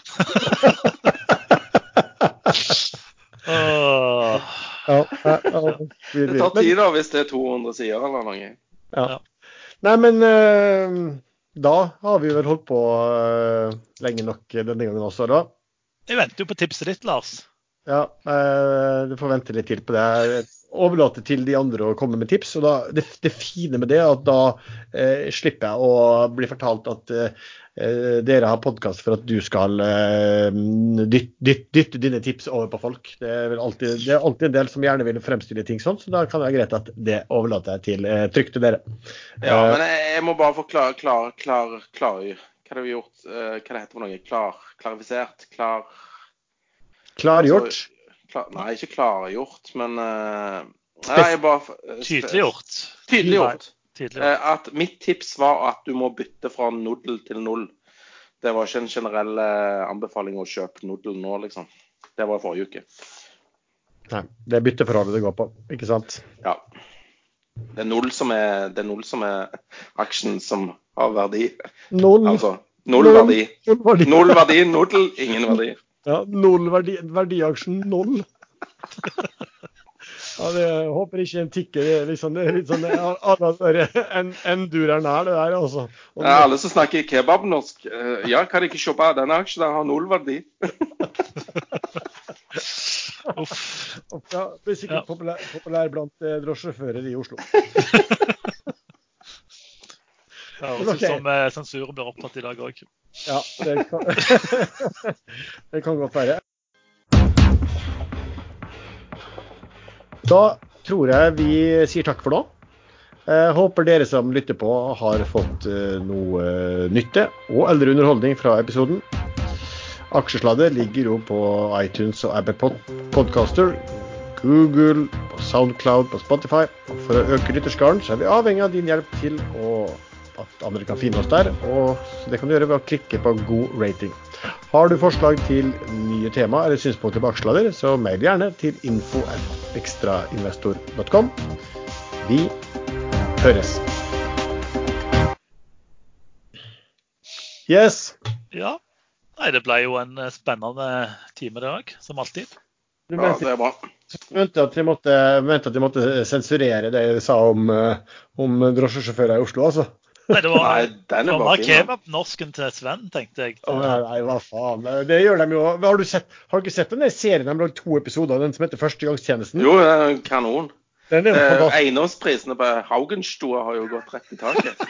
Speaker 3: oh.
Speaker 1: Ja, ja, ja.
Speaker 2: Det tar tid da, hvis det er 200 sider eller noe.
Speaker 1: Ja. Nei, men uh, da har vi vel holdt på uh, lenge nok denne gangen også, da.
Speaker 3: Jeg venter jo på tipset ditt, Lars.
Speaker 1: Ja, uh, du får vente litt til på det. Jeg Overlate til de andre å komme med tips. og da, det, det fine med det er at da eh, slipper jeg å bli fortalt at eh, dere har podkast for at du skal eh, dytte, dytte, dytte dine tips over på folk. Det er, alltid, det er alltid en del som gjerne vil fremstille ting sånn, så da kan det være greit at det overlater jeg til eh, trygt til dere.
Speaker 2: Ja,
Speaker 1: Eh,
Speaker 2: men jeg, jeg må bare få klar, klar, klar, klar Hva har vi gjort? Eh, Hva det heter for noe? Klar, klarifisert? Klar
Speaker 1: Klargjort.
Speaker 2: altså, klar, Nei, ikke klargjort, men uh, Nei, bare eh,
Speaker 3: Tydeliggjort.
Speaker 2: Tydeliggjort.
Speaker 3: Tydeliggjort.
Speaker 2: Eh, At mitt tips var at du må bytte fra nodel til null. Det var ikke en generell uh, anbefaling å kjøpe nuddel nå, liksom. Det var i forrige uke.
Speaker 1: Nei, det er bytteforholdet det går på, ikke sant?
Speaker 2: Ja. Det er null som er, det null som er aksjen som har verdi.
Speaker 1: Null,
Speaker 2: Altså null verdi.
Speaker 1: null verdi.
Speaker 2: Null verdi, ingen verdi.
Speaker 1: Ja, null verdi, verdiaksjen null. Ja, det jeg håper ikke en tikker. Det er liksom, det er litt sånn alle en, Endureren er det der, altså. Og
Speaker 2: Ja, alle som snakker kebabnorsk, eh, ja, kan ikke kjøpe denne aksjen? Den har null verdi.
Speaker 3: Uff.
Speaker 1: Ja, blir sikkert
Speaker 3: Ja.
Speaker 1: populær, populær blant eh, drosjesjåfører i Oslo.
Speaker 3: Det høres ut som eh, sensuren blir opptatt i dag òg.
Speaker 1: Ja, det kan, det kan godt være. Da tror jeg vi sier takk for nå. Jeg håper dere som lytter på, har fått eh, noe eh, nytte og eller underholdning fra episoden. Aksjesladder ligger jo på iTunes og Apple Podcaster, Google, på Soundcloud, på Spotify. Og for å øke lytterskaren så er vi avhengig av din hjelp til å, at andre kan finne oss der. Og det kan du gjøre ved å klikke på god rating. Har du forslag til nye tema eller synspunkter på aksjelader, så mail gjerne til info.ekstrainvestor.com. Vi høres. Yes.
Speaker 3: Ja. Nei, det ble jo en eh, spennende time, det dag, som alltid.
Speaker 1: Du
Speaker 2: Ja, det er bra.
Speaker 1: mente, at vi måtte, mente at vi måtte sensurere det jeg sa om, eh, om drosjesjåfører i Oslo, altså.
Speaker 3: Nei, det var,
Speaker 2: Nei, den
Speaker 3: det
Speaker 2: er
Speaker 3: var
Speaker 2: bare
Speaker 3: kebabnorsken til Sven, tenkte jeg.
Speaker 1: Å, nei, nei, hva faen. Det gjør de jo. Har du, sett, har du ikke sett den serien de har to episoder av, den som heter Førstegangstjenesten?
Speaker 2: Jo, det er en kanon.
Speaker 1: Den er
Speaker 2: Eh. Eiendomsprisene på Haugenstua har jo gått rett i taket.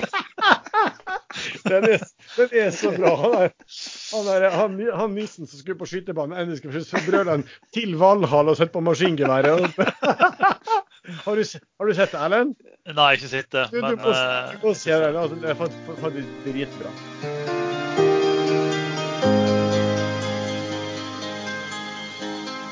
Speaker 1: Den er, den er så bra. Han, er, han, er, han, han nissen som skulle på skytebanen, endelig brøler han til Valhall og sette på maskingeværet. Har du, har du sett det, Erlend?
Speaker 3: Nei, ikke sett det.
Speaker 1: Du, du,
Speaker 3: Men
Speaker 1: må,
Speaker 3: eh,
Speaker 1: du må se den. Altså, det er faktisk dritbra.